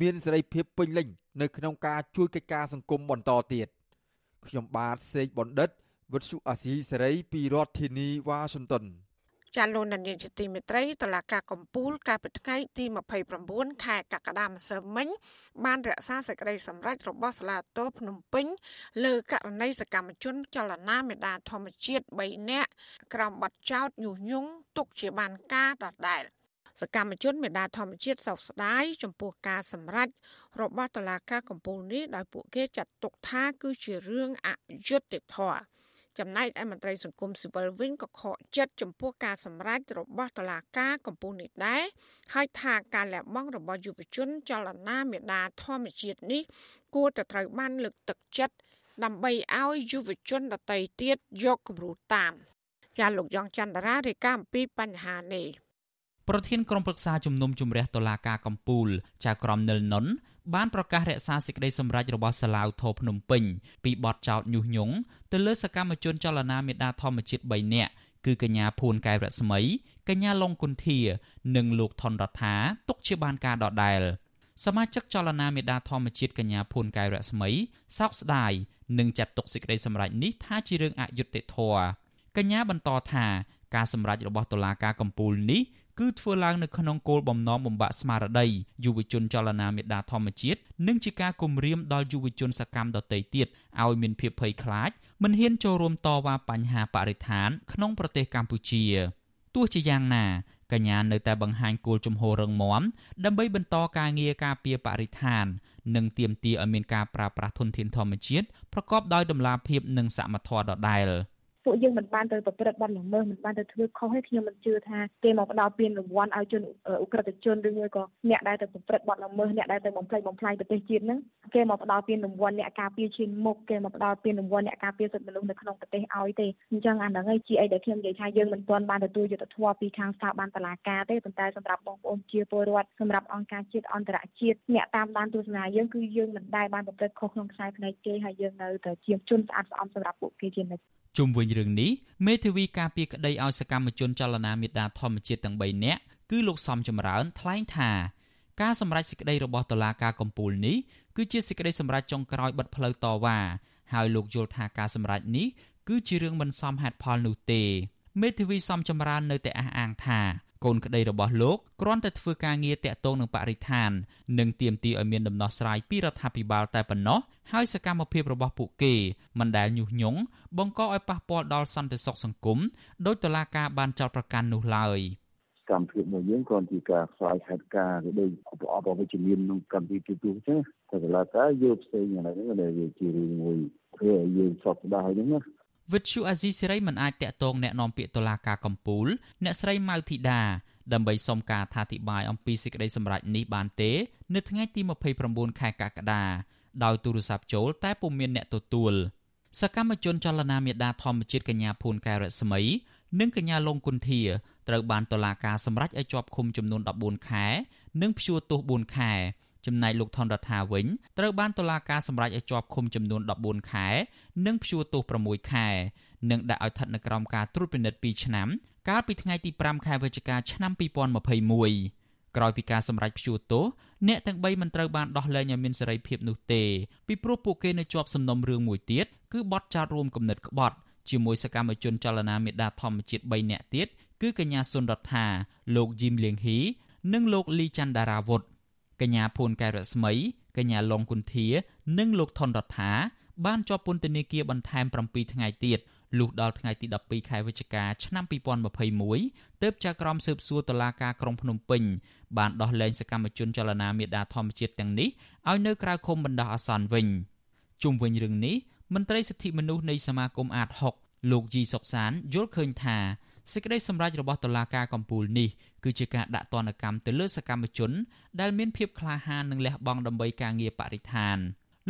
មានសេរីភាពពេញលេញនៅក្នុងការជួយកិច្ចការសង្គមបន្តទៀតខ្ញុំបាទសេកបណ្ឌិតវិទ្យុអាស៊ីសេរីពីរដ្ឋធានីវ៉ាស៊ីនតោន ចាលោកនាយកជាទីមេត្រីតឡាការកំពូលកាលពីថ្ងៃទី29ខែកក្កដាម្សិលមិញបានរក្សាសេចក្តីសម្រេចរបស់សាលាតោភ្នំពេញលើករណីសកម្មជនចលនាមេដាធម្មជាតិ3នាក់ក្រោមបទចោទញុះញង់ទុកជាបានការដដែលសកម្មជនមេដាធម្មជាតិសោកស្ដាយចំពោះការសម្រេចរបស់តុលាការកំពូលនេះដោយពួកគេចាត់ទុកថាគឺជារឿងអយុត្តិធម៌ ចំណែកឯមន្ត្រីសង្គមស៊ីវិលវិញក៏ខកចិត្តចំពោះការសម្រេចរបស់តុលាការកំពូលនេះដែរហើយថាការលះបង់របស់យុវជនចលនាមេដាធម្មជាតិនេះ គួរតែត្រូវបានលើកទឹកចិត្តដើម្បីឲ្យយុវជនដទៃទៀតយកគំរូតាមចាលោកយ៉ងច័ន្ទរារាយការណ៍អំពីបញ្ហានេះប្រធានក្រុមប្រឹក្សាជំនុំជម្រះតុលាការកំពូលចៅក្រមនិលនុន បានប្រកាសរក្សាសេចក្តីសម្រេចរបស់សាឡាវធរភ្នំពេញពីបទចោទញុះញង់ទៅលើសកម្មជនចលនាមេដាធម្មជាតិ3នាក់គឺកញ្ញាភួនកែវរស្មីកញ្ញាឡុងគុន្ធា និងលោកថនរដ្ឋាទុកជាបានការដដែល សមាជិកចលនាមេដាធម្មជាតិកញ្ញាភួនកែវរស្មីសោកស្ដាយនិងចាត់ទុកសេចក្តីសម្រេចនេះថាជារឿងអយុត្តិធម៌កញ្ញាបន្តថាការសម្រេចរបស់តុលាការកំពូលនេះ គឺធ្វើឡើងនៅក្នុងគោលបំណងបំបាក់ស្មារតីយុវជនចលនាមេដាធម្មជាតិនិងជាការគំរាមដល់យុវជនសកម្មដទៃទៀតឲ្យមានភាពភ័យខ្លាចមិនហ៊ានចូលរួមតវ៉ាបញ្ហាបរិស្ថានក្នុងប្រទេសកម្ពុជាទោះជាយ៉ាងណាកញ្ញានៅតែបង្ហាញគោលជំហររឹងមាំដើម្បីបន្តការងារការពារបរិស្ថាន និងទាមទារឲ្យមានការប្រើប្រាស់ធនធានធម្មជាតិប្រកបដោយតម្លាភាពនិងសមធម៌ដដែលទ ពួកយើងមិនបានទៅប្រព្រឹត្តបទល្មើសមិនបានទៅធ្វើខុសទេខ្ញុំមិនជឿថាគេមកផ្ដល់ពានរង្វាន់ឲ្យជនអ ுக ្រិតជនឬមួយក៏អ្នកដែលទៅប្រព្រឹត្តបទល្មើសអ្នកដែលទៅបំផ្លិចបំផ្លាញប្រទេសជាតិហ្នឹងគេមកផ្ដល់ពានរង្វាន់អ្នកការពារឈានមុខគេមកផ្ដល់ពានរង្វាន់អ្នកការពារសិទ្ធិមនុស្សនៅក្នុងប្រទេសឲ្យទេអញ្ចឹងអាហ្នឹងឯងជាអីដែលខ្ញុំនិយាយថាយើងមិនទាន់បានទទួលយុត្តិធម៌ពីខាងស្ថាប័នតុលាការទេប៉ុន្តែសម្រាប់បងប្អូនជាពលរដ្ឋសម្រាប់អង្គការជាតិអន្តរជាតិអ្នកតាមដានទស្សនាយើងគឺយើងមិនដែលបានប្រព្រឹត្តខុសក្នុងខ្សែភ្នែកគេហើយយើងនៅតែជាជនស្អាតស្អំសម្រាប់ពួកគេជានិច្ច ជុំវិញរឿងនេះមេធាវីការពារក្តីឲ្យសកម្មជនចលនាមេដាធម្មជាតិទាំង3នាក់គឺលោកសំចម្រើនថ្លែងថាការសម្រេចសេចក្តីរបស់តុលាការកំពូលនេះគឺជាសេចក្តីសម្រេចចុងក្រោយបិទផ្លូវតវ៉ាហើយលោកយល់ថាការសម្រេចនេះគឺជារឿងមិនសមហេតុផលនោះទេមេធាវីសំចម្រើននៅតែអះអាងថា កូនក្តីរបស់លោកគ្រាន់តែធ្វើការងារតាក់ទងនឹងបរិស្ថាន និងទាមទារឲ្យមានដំណោះស្រាយពីរដ្ឋាភិបាលតែប៉ុណ្ណោះហើយសកម្មភាពរបស់ពួកគេមិនដែលញុះញង់បង្កឲ្យប៉ះពាល់ដល់សន្តិសុខសង្គមដោយតុលាការបានចោទប្រកាន់នោះឡើយកម្មភាពមួយយើងគ្រាន់ជាការខ្សោយហេតុការណ៍ឬដូចអបអបវិជ្ជមានក្នុងកម្មវិធីទូទៅចឹងតែតុលាការយកផ្សេងអាហ្នឹងដែលវាជារឿងមួយធ្វើឲ្យយើងសោកស្ដាយហ្នឹងណា វិទ្យុអាស៊ីសេរីមិនអាចតាក់ទងแนะនាំពាក្យតុលាការកំពូលអ្នកស្រីម៉ៅធីតាដើម្បីសុំការអធិប្បាយអំពីសេចក្តីសម្រេចនេះបានទេ នៅថ្ងៃទី29ខែកក្កដាដោយទូរស័ព្ទចូលតែពុំមានអ្នកទទួលសកម្មជនចលនាមេដាធម្មជាតិកញ្ញាភួនកែរស្មី និងកញ្ញាលងគុន្ធាត្រូវបានតុលាការសម្រេចឲ្យជាប់ឃុំចំនួន14ខែនិងព្យួរទោស4ខែ ចំណែកលោកថនរដ្ឋាវិញត្រូវបានតុលាការសម្រេចឲ្យជាប់ឃុំចំនួន14ខែ និងព្យួរទោស6ខែនិងដាក់ឲ្យស្ថិតនៅក្រោមការត្រួតពិនិត្យ2ឆ្នាំ កាលពីថ្ងៃទី5ខែវិច្ឆិកាឆ្នាំ2021ក្រោយពីការសម្រេចព្យួរទោសអ្នកទាំង3មិនត្រូវបានដោះលែងឲ្យមានសេរីភាពនោះទេពីព្រោះពួកគេនៅជាប់សំណុំរឿងមួយទៀតគឺបទចោទរួមគំនិតក្បត់ជាមួយសកម្មជនចលនាមេដាធម្មជាតិ3នាក់ទៀតគឺកញ្ញាសុនរដ្ឋាលោកជីមលៀងហ៊ីនិងលោកលីច័ន្ទដារាវុធ កញ្ញាភួនកែរស្មីកញ្ញាឡុងគុន្ធា និងលោកថនរដ្ឋាបានជាប់ពន្ធនាគារបន្ថែម7ថ្ងៃទៀតលុះដល់ថ្ងៃទី12ខែវិច្ឆិកាឆ្នាំ2021ទើបចៅក្រមស៊ើបសួរតុលាការក្រុងភ្នំពេញបានដោះលែងសកម្មជនចលនាមេដាធម្មជាតិទាំងនេះឲ្យនៅក្រៅឃុំបណ្ដោះអាសន្នវិញជុំវិញរឿងនេះមន្ត្រីសិទ្ធិមនុស្សនៃសមាគមអាត6លោកជីសុកសានយល់ឃើញថាសេចក្តីសម្រេចរបស់តុលាការកំពូលនេះគឺជាការដាក់ទណ្ឌកម្មទៅលើសកម្មជន ដែលមានភាពក្លាហាននិងលះបង់ដើម្បីការងារបរិស្ថាន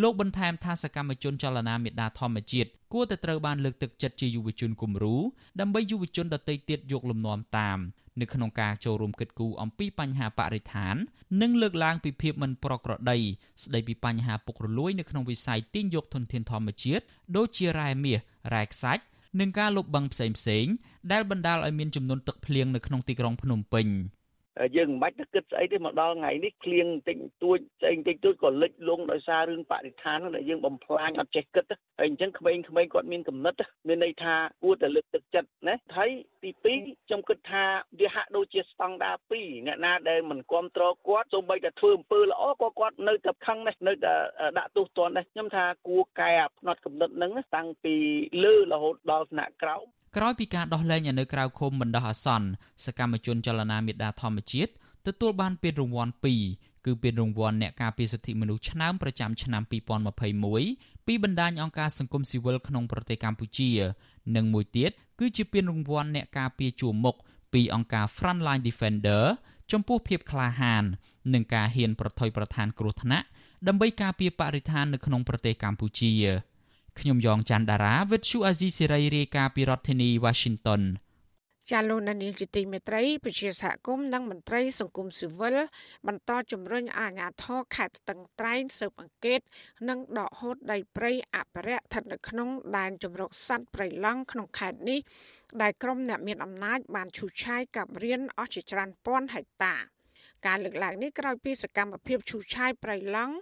លោកបន្ថែមថាសកម្មជនចលនាមេដាធម្មជាតិគួរតែត្រូវបានលើកទឹកចិត្តជាយុវជនគំរូដើម្បីយុវជនដទៃទៀតយកលំនាំតាមនៅក្នុងការចូលរួមគិតគូរអំពីបញ្ហាបរិស្ថាន និងលើកឡើងពីភាពមិនប្រក្រតីស្ដីពីបញ្ហាពុករលួយនៅក្នុងវិស័យទាញយកធនធានធម្មជាតិដូចជារ៉ែមាសរ៉ែខ្សាច់ និងការលុបបង្ផ្សេងផ្សេងដែលបណ្ដាលឲ្យមានចំនួនទឹកភ្លៀងនៅក្នុងទីក្រុងភ្នំពេញ។ យើងមិនបាច់ទៅគិតស្អីទេមកដល់ថ្ងៃនេះគ្លៀងតិចតួចស្អីតិចតួចក៏លិចលង់ដោយសាររឿងបរិស្ថានដែលយើងបំផ្លាញអត់ចេះគិតហើយអញ្ចឹងក្មេងៗគាត់មានគំនិតមានន័យថាគួរតែលើកទឹកចិត្តណាហើយទី2ខ្ញុំគិតថាវាហាក់ដូចជាស្តង់ដារ2អ្នកណាដែលមិនគ្រប់គ្រងគាត់សូម្បីតែធ្វើអំពើល្អក៏គាត់នៅតែខឹងនេះនៅតែដាក់ទោសទណ្ឌនេះខ្ញុំថាគួរកែផ្នត់គំនិតហ្នឹងតាំងពីលើរហូតដល់ថ្នាក់ក្រោម ក្រោយពីការដោះលែងនៅក្រៅឃុំបណ្ដោះអាសន្នសកម្មជនចលនាមេដាធម្មជាតិទទួលបានពានរង្វាន់2គឺពានរង្វាន់អ្នកការពារសិទ្ធិមនុស្សឆ្នើមប្រចាំឆ្នាំ2021ពីបណ្ដាញអង្គការសង្គមស៊ីវិលក្នុងប្រទេសកម្ពុជា និងមួយទៀតគឺជាពានរង្វាន់អ្នកការពារជួរមុខពីអង្គការ Frontline Defender ចំពោះភាពក្លាហាន និងការហ៊ានប្រថុយប្រឋានគ្រោះថ្នាក់ដើម្បីការពារបរិស្ថាននៅក្នុងប្រទេសកម្ពុជា ខ្ញុំយ៉ងច័ន្ទដារាវិទ្យុអាស៊ីសេរីរាយការណ៍ពីរដ្ឋធានី Washington ចាលោកនានីជាទីមេត្រីពជាសហគមន៍និងមន្ត្រីសង្គមស៊ីវិលបន្តជំរុញអាជ្ញាធរខេត្តស្ទឹងត្រែងស៊ើបអង្កេត និងដកហូតដីព្រៃអភិរក្សស្ថិតនៅក្នុងដែនជម្រកសត្វព្រៃឡង់ក្នុងខេត្តនេះដែលក្រុមអ្នកមានអំណាចបានឈូសឆាយកាប់រៀនអស់ជាច្រើនពាន់ហិកតាការលើកឡើងនេះក្រោយពីសកម្មភាពឈូសឆាយព្រៃឡង់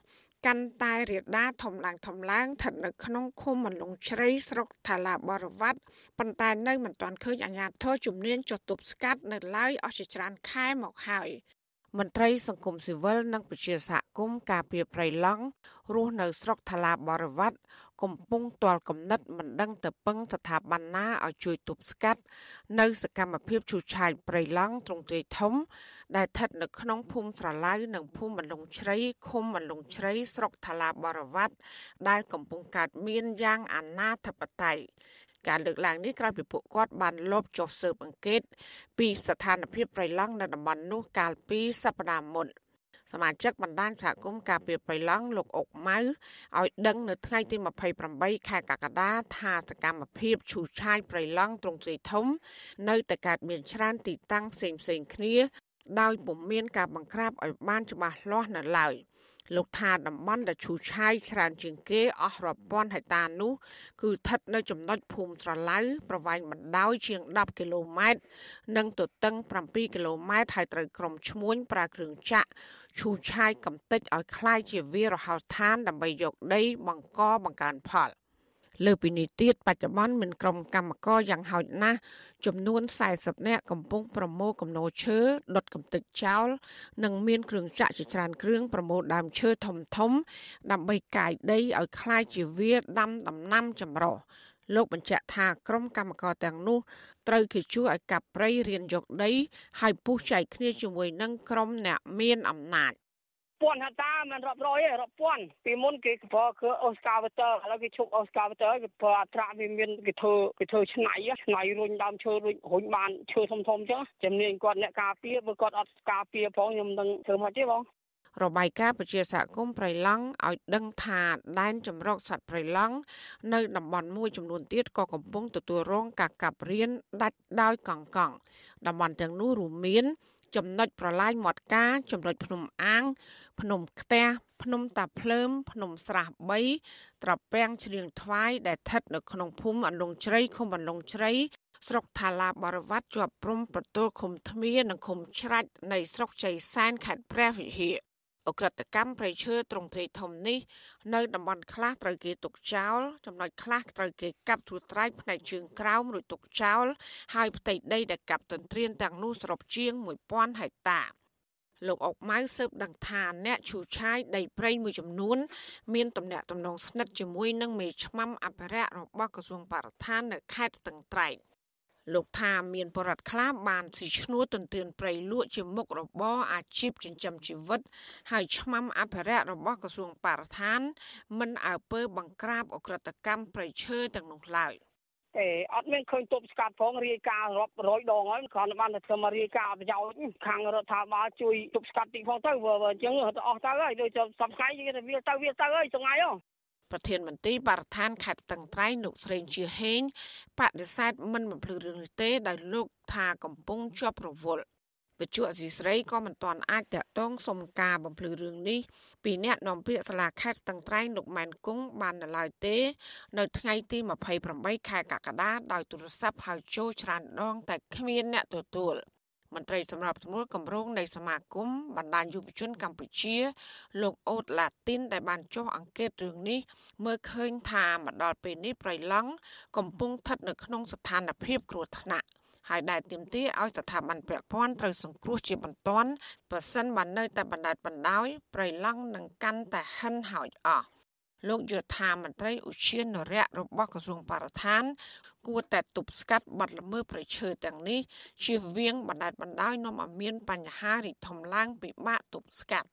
កាន់តែរាលដាលធំឡើងធំឡើងស្ថិតនៅក្នុងឃុំមលងជ្រៃស្រុកថាឡាបរវត្តប៉ុន្តែនៅមិនទាន់ឃើញអាជ្ញាធរជំនាញចុះទប់ស្កាត់នៅឡើយអស់ជាច្រើនខែមកហើយ មន្ត្រីសង្គមស៊ីវិលនិងប្រជាសហគមន៍ការពារព្រៃឡង់រស់នៅស្រុកថាឡាបរវត្តកំពុងទាល់គំនិតមិនដឹងទៅពឹងស្ថាប័នណាឲ្យជួយទប់ស្កាត់ នៅសកម្មភាពឈូសឆាយព្រៃឡង់ទ្រង់ទ្រាយធំ ដែលស្ថិតនៅក្នុងភូមិស្រឡៅនិងភូមិបន្លុងជ្រៃឃុំបន្លុងជ្រៃស្រុកថាឡាបរវត្តដែលកំពុងកើតមានយ៉ាងអនាធបត័យ ការលើកឡើងនេះក្រោយពីពួកគាត់បានលបចុះស៊ើបអង្កេត ពីស្ថានភាពប្រៃឡង់នៅតំបន់នោះកាលពីសប្តាហ៍មុនសមាជិកបណ្ដាញសហគមន៍ការពារប្រៃឡង់លោកអុកម៉ៅឲ្យដឹងនៅថ្ងៃទី28ខែកក្កដាថាសកម្មភាពឈូសឆាយប្រៃឡង់ទ្រង់ទ្រាយធំ នៅតែកើតមានច្រើនទីតាំងផ្សេងផ្សេងគ្នា ដោយពុំមានការបង្ក្រាបឲ្យបានច្បាស់លាស់នៅឡើយ។ លោកថាតំបន់ដែលឈូឆាយច្រើនជាងគេអស់រាប់ពាន់ហិកតានោះគឺស្ថិតនៅចំណុចភូមិស្រឡៅប្រវែងបណ្ដោយជាង10គីឡូម៉ែត្រនិងទទឹង7គីឡូម៉ែត្រហើយត្រូវក្រុមឈ្មួញប្រើគ្រឿងចាក់ឈូឆាយកំទេចឲ្យคล้ายជាវាលរហោស្ថានដើម្បីយកដីបង្កបង្កើនផល។ លើពីនេះទៀតបច្ចុប្បន្នមានក្រុមកម្មករយ៉ាងហោចណាស់ចំនួន40នាក់កំពុងប្រមូលកំណោឈើដុតកំទេចចោលនិងមានគ្រឿងចាក់ជាច្រើនគ្រឿងប្រមូលដើមឈើធំធំ ដើម្បីកាយដីឲ្យคล้ายជាវាដាំដំណាំចម្រុះលោកបញ្ជាក់ថាក្រុមកម្មករទាំងនោះត្រូវគេជួឲ្យកាប់ព្រៃរៀនយកដីហើយពុះចែកគ្នាជាមួយនឹងក្រុមអ្នកមានអំណាច ពាន់ហតាមិនរាប់រយទេរាប់ពាន់ពីមុនគេប្រើគឺអូស្កាវតើឥឡូវគេឈប់អូស្កាវតើគេប្រើអត្រាវាមានគេធ្វើគេធ្វើឆ្នៃឆ្នៃរុញដើមឈើរុញរុញបានឈើធំធំអញ្ចឹងជំនាញគាត់អ្នកការពារបើគាត់អត់ការពារផងខ្ញុំនឹងធ្វើមកទេបងរបាយការណ៍ប្រជាសហគមន៍ប្រៃឡង់ឲ្យដឹងថាដែនចម្រុកសត្វប្រៃឡង់នៅតំបន់មួយចំនួនទៀតក៏កំពុងទទួលរងការកាប់រៀនដាច់ដោយកង់កង់តំបន់ទាំងនោះរួមមាន ចំណុចប្រឡាយមាត់ការចំណុចភ្នំអាង ភ្នំខ្ទះភ្នំតាភ្លើមភ្នំស្រះ3ត្រពាំងជ្រៀងថ្វាយដែលស្ថិតនៅក្នុងភូមិអន្លង់ជ្រៃឃុំអន្លង់ជ្រៃស្រុកថាឡាបរវត្តជាប់ព្រំប្រទល់ឃុំថ្មៀនិងឃុំច្រាច់នៃស្រុកជ័យសែនខេត្តព្រះវិហារ អក្រិតកម្មប្រៃឈើត្រង់ទ្រាយធំនេះនៅតំបន់ខ្លះត្រូវគេទុកចោលចំណុចខ្លះត្រូវគេកាប់ត្រួតត្រាយផ្នែកជើងក្រោមរួចទុកចោលហើយផ្ទៃដីដែលកាប់ទន្ទ្រានទាំងនោះសរុបជាង1000ហិកតាលោកអុកម៉ៅស៊ើបដឹងថាអ្នកឈូឆាយដីព្រៃមួយចំនួន មានទំនាក់ទំនងស្និទ្ធជាមួយនឹងមេឆ្មាំអភិរក្សរបស់ក្រសួងបរិស្ថាននៅខេត្តស្ទឹងត្រែង លោកថាមានបរិវត្តខ្លះបានស៊ីឈ្នួលទន្ទ្រានព្រៃលក់ជាមុខរបរអាជីពចិញ្ចឹមជីវិត ហើយឆ្មាំអភិរក្សរបស់ក្រសួងបរិស្ថាន មិនអើពើបង្ក្រាបអក្រិតកម្មព្រៃឈើទាំងនោះឡើយទេអត់មានឃើញទប់ស្កាត់ផងរាយការណ៍រាប់រយដងហើយគ្រាន់តែបានតែធ្វើមករាយការណ៍ប្រយោជន៍ខាងរដ្ឋាភិបាលជួយទប់ស្កាត់ទីផងទៅបើអញ្ចឹងទៅអស់ទៅហើយដូចសប្តាហ៍យើងទៅវាទៅវាទៅហើយចង្អាយហ៎ ប្រធានមន្ត្រីបរិស្ថានខេត្តស្ទឹងត្រែងលោកស្រីជាហេងបដិសេធមិនបំភ្លឺរឿងនេះទេដោយលោកថាកំពុងជាប់រវល់វិជ្ជាអសីស្រីក៏មិនទាន់អាចតាក់ទងសុំការបំភ្លឺរឿងនេះពីអ្នកនាំពាក្យសាលាខេត្តស្ទឹងត្រែងលោកម៉ែនគង់បាននៅឡើយទេ នៅថ្ងៃទី28ខែកក្កដាដោយទូរស័ព្ទហៅចូលច្រើនដង តែគ្មានអ្នកទទួល។ មន្ត្រីសម្រាប់ស្រួលគម្រោងនៃសមាគមបណ្ដាញយុវជនកម្ពុជា លោកអូតឡាទីន ដែលបានចុះអង្កេតរឿងនេះមើលឃើញថាមកដល់ពេលនេះប្រៃឡង់កំពុងស្ថិតនៅក្នុងស្ថានភាពគ្រោះថ្នាក់ហើយដែលទាមទារឲ្យស្ថាប័នពាក់ព័ន្ធត្រូវសង្គ្រោះជាបន្ទាន់បើសិនបាននៅតែបណ្ដាច់បណ្ដោយប្រៃឡង់នឹងកាន់តែហិនហោចអស់ លោកយុធាមន្ត្រីឧឈាននរៈរបស់ក្រសួងបរិស្ថាន គួរតែទប់ស្កាត់បទល្មើសប្រឈើទាំងនេះជៀសវាងបណ្ដាច់បណ្ដោយនាំឲ្យមានបញ្ហារីកធំឡើងពិបាកទប់ស្កាត់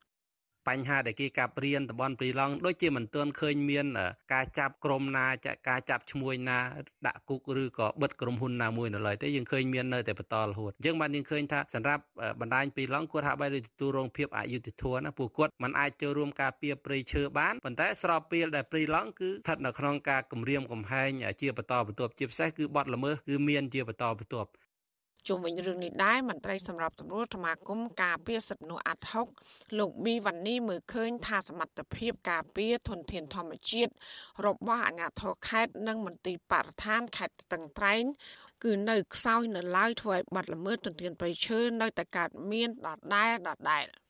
បញ្ហាដែលគេកាប់រៀនតំបន់ព្រីឡង់ដូចជាមិនទាន់ឃើញមាន ការចាប់ក្រុមណាការចាប់ឈ្មួញណាដាក់គុកឬក៏បិទក្រុមហ៊ុនណាមួយនៅឡើយទេយើងឃើញមាននៅតែបន្តរហូតអញ្ចឹងបានយើងឃើញថាសម្រាប់បណ្ដាញព្រីឡង់គាត់ហាក់បីដូចទទួលរងភាពអយុត្តិធម៌ណាពួកគាត់មិនអាចចូលរួមការពារព្រៃឈើបានប៉ុន្តែស្របពេលដែលព្រីឡង់គឺស្ថិតនៅក្នុងការគម្រាមកំហែងជាបន្តបន្ទាប់ជាពិសេសគឺបទល្មើសគឺមានជាបន្តបន្ទាប់ ជុំវិញរឿងនេះដែរមន្ត្រីសម្រាប់សម្រួលសមាគមការពារសិទ្ធិមនុស្សអាត់ហុកលោកប៊ីវ៉ានីមើលឃើញថាសមត្ថភាពការពារធនធានធម្មជាតិរបស់អាជ្ញាធរខេត្តនិងមន្ទីរបរិស្ថានខេត្តស្ទឹងត្រែងគឺនៅខ្សោយនៅឡើយធ្វើឲ្យបាត់ល្មើសទន្ទ្រានព្រៃឈើនៅតែកើតមានដដែលដដែល។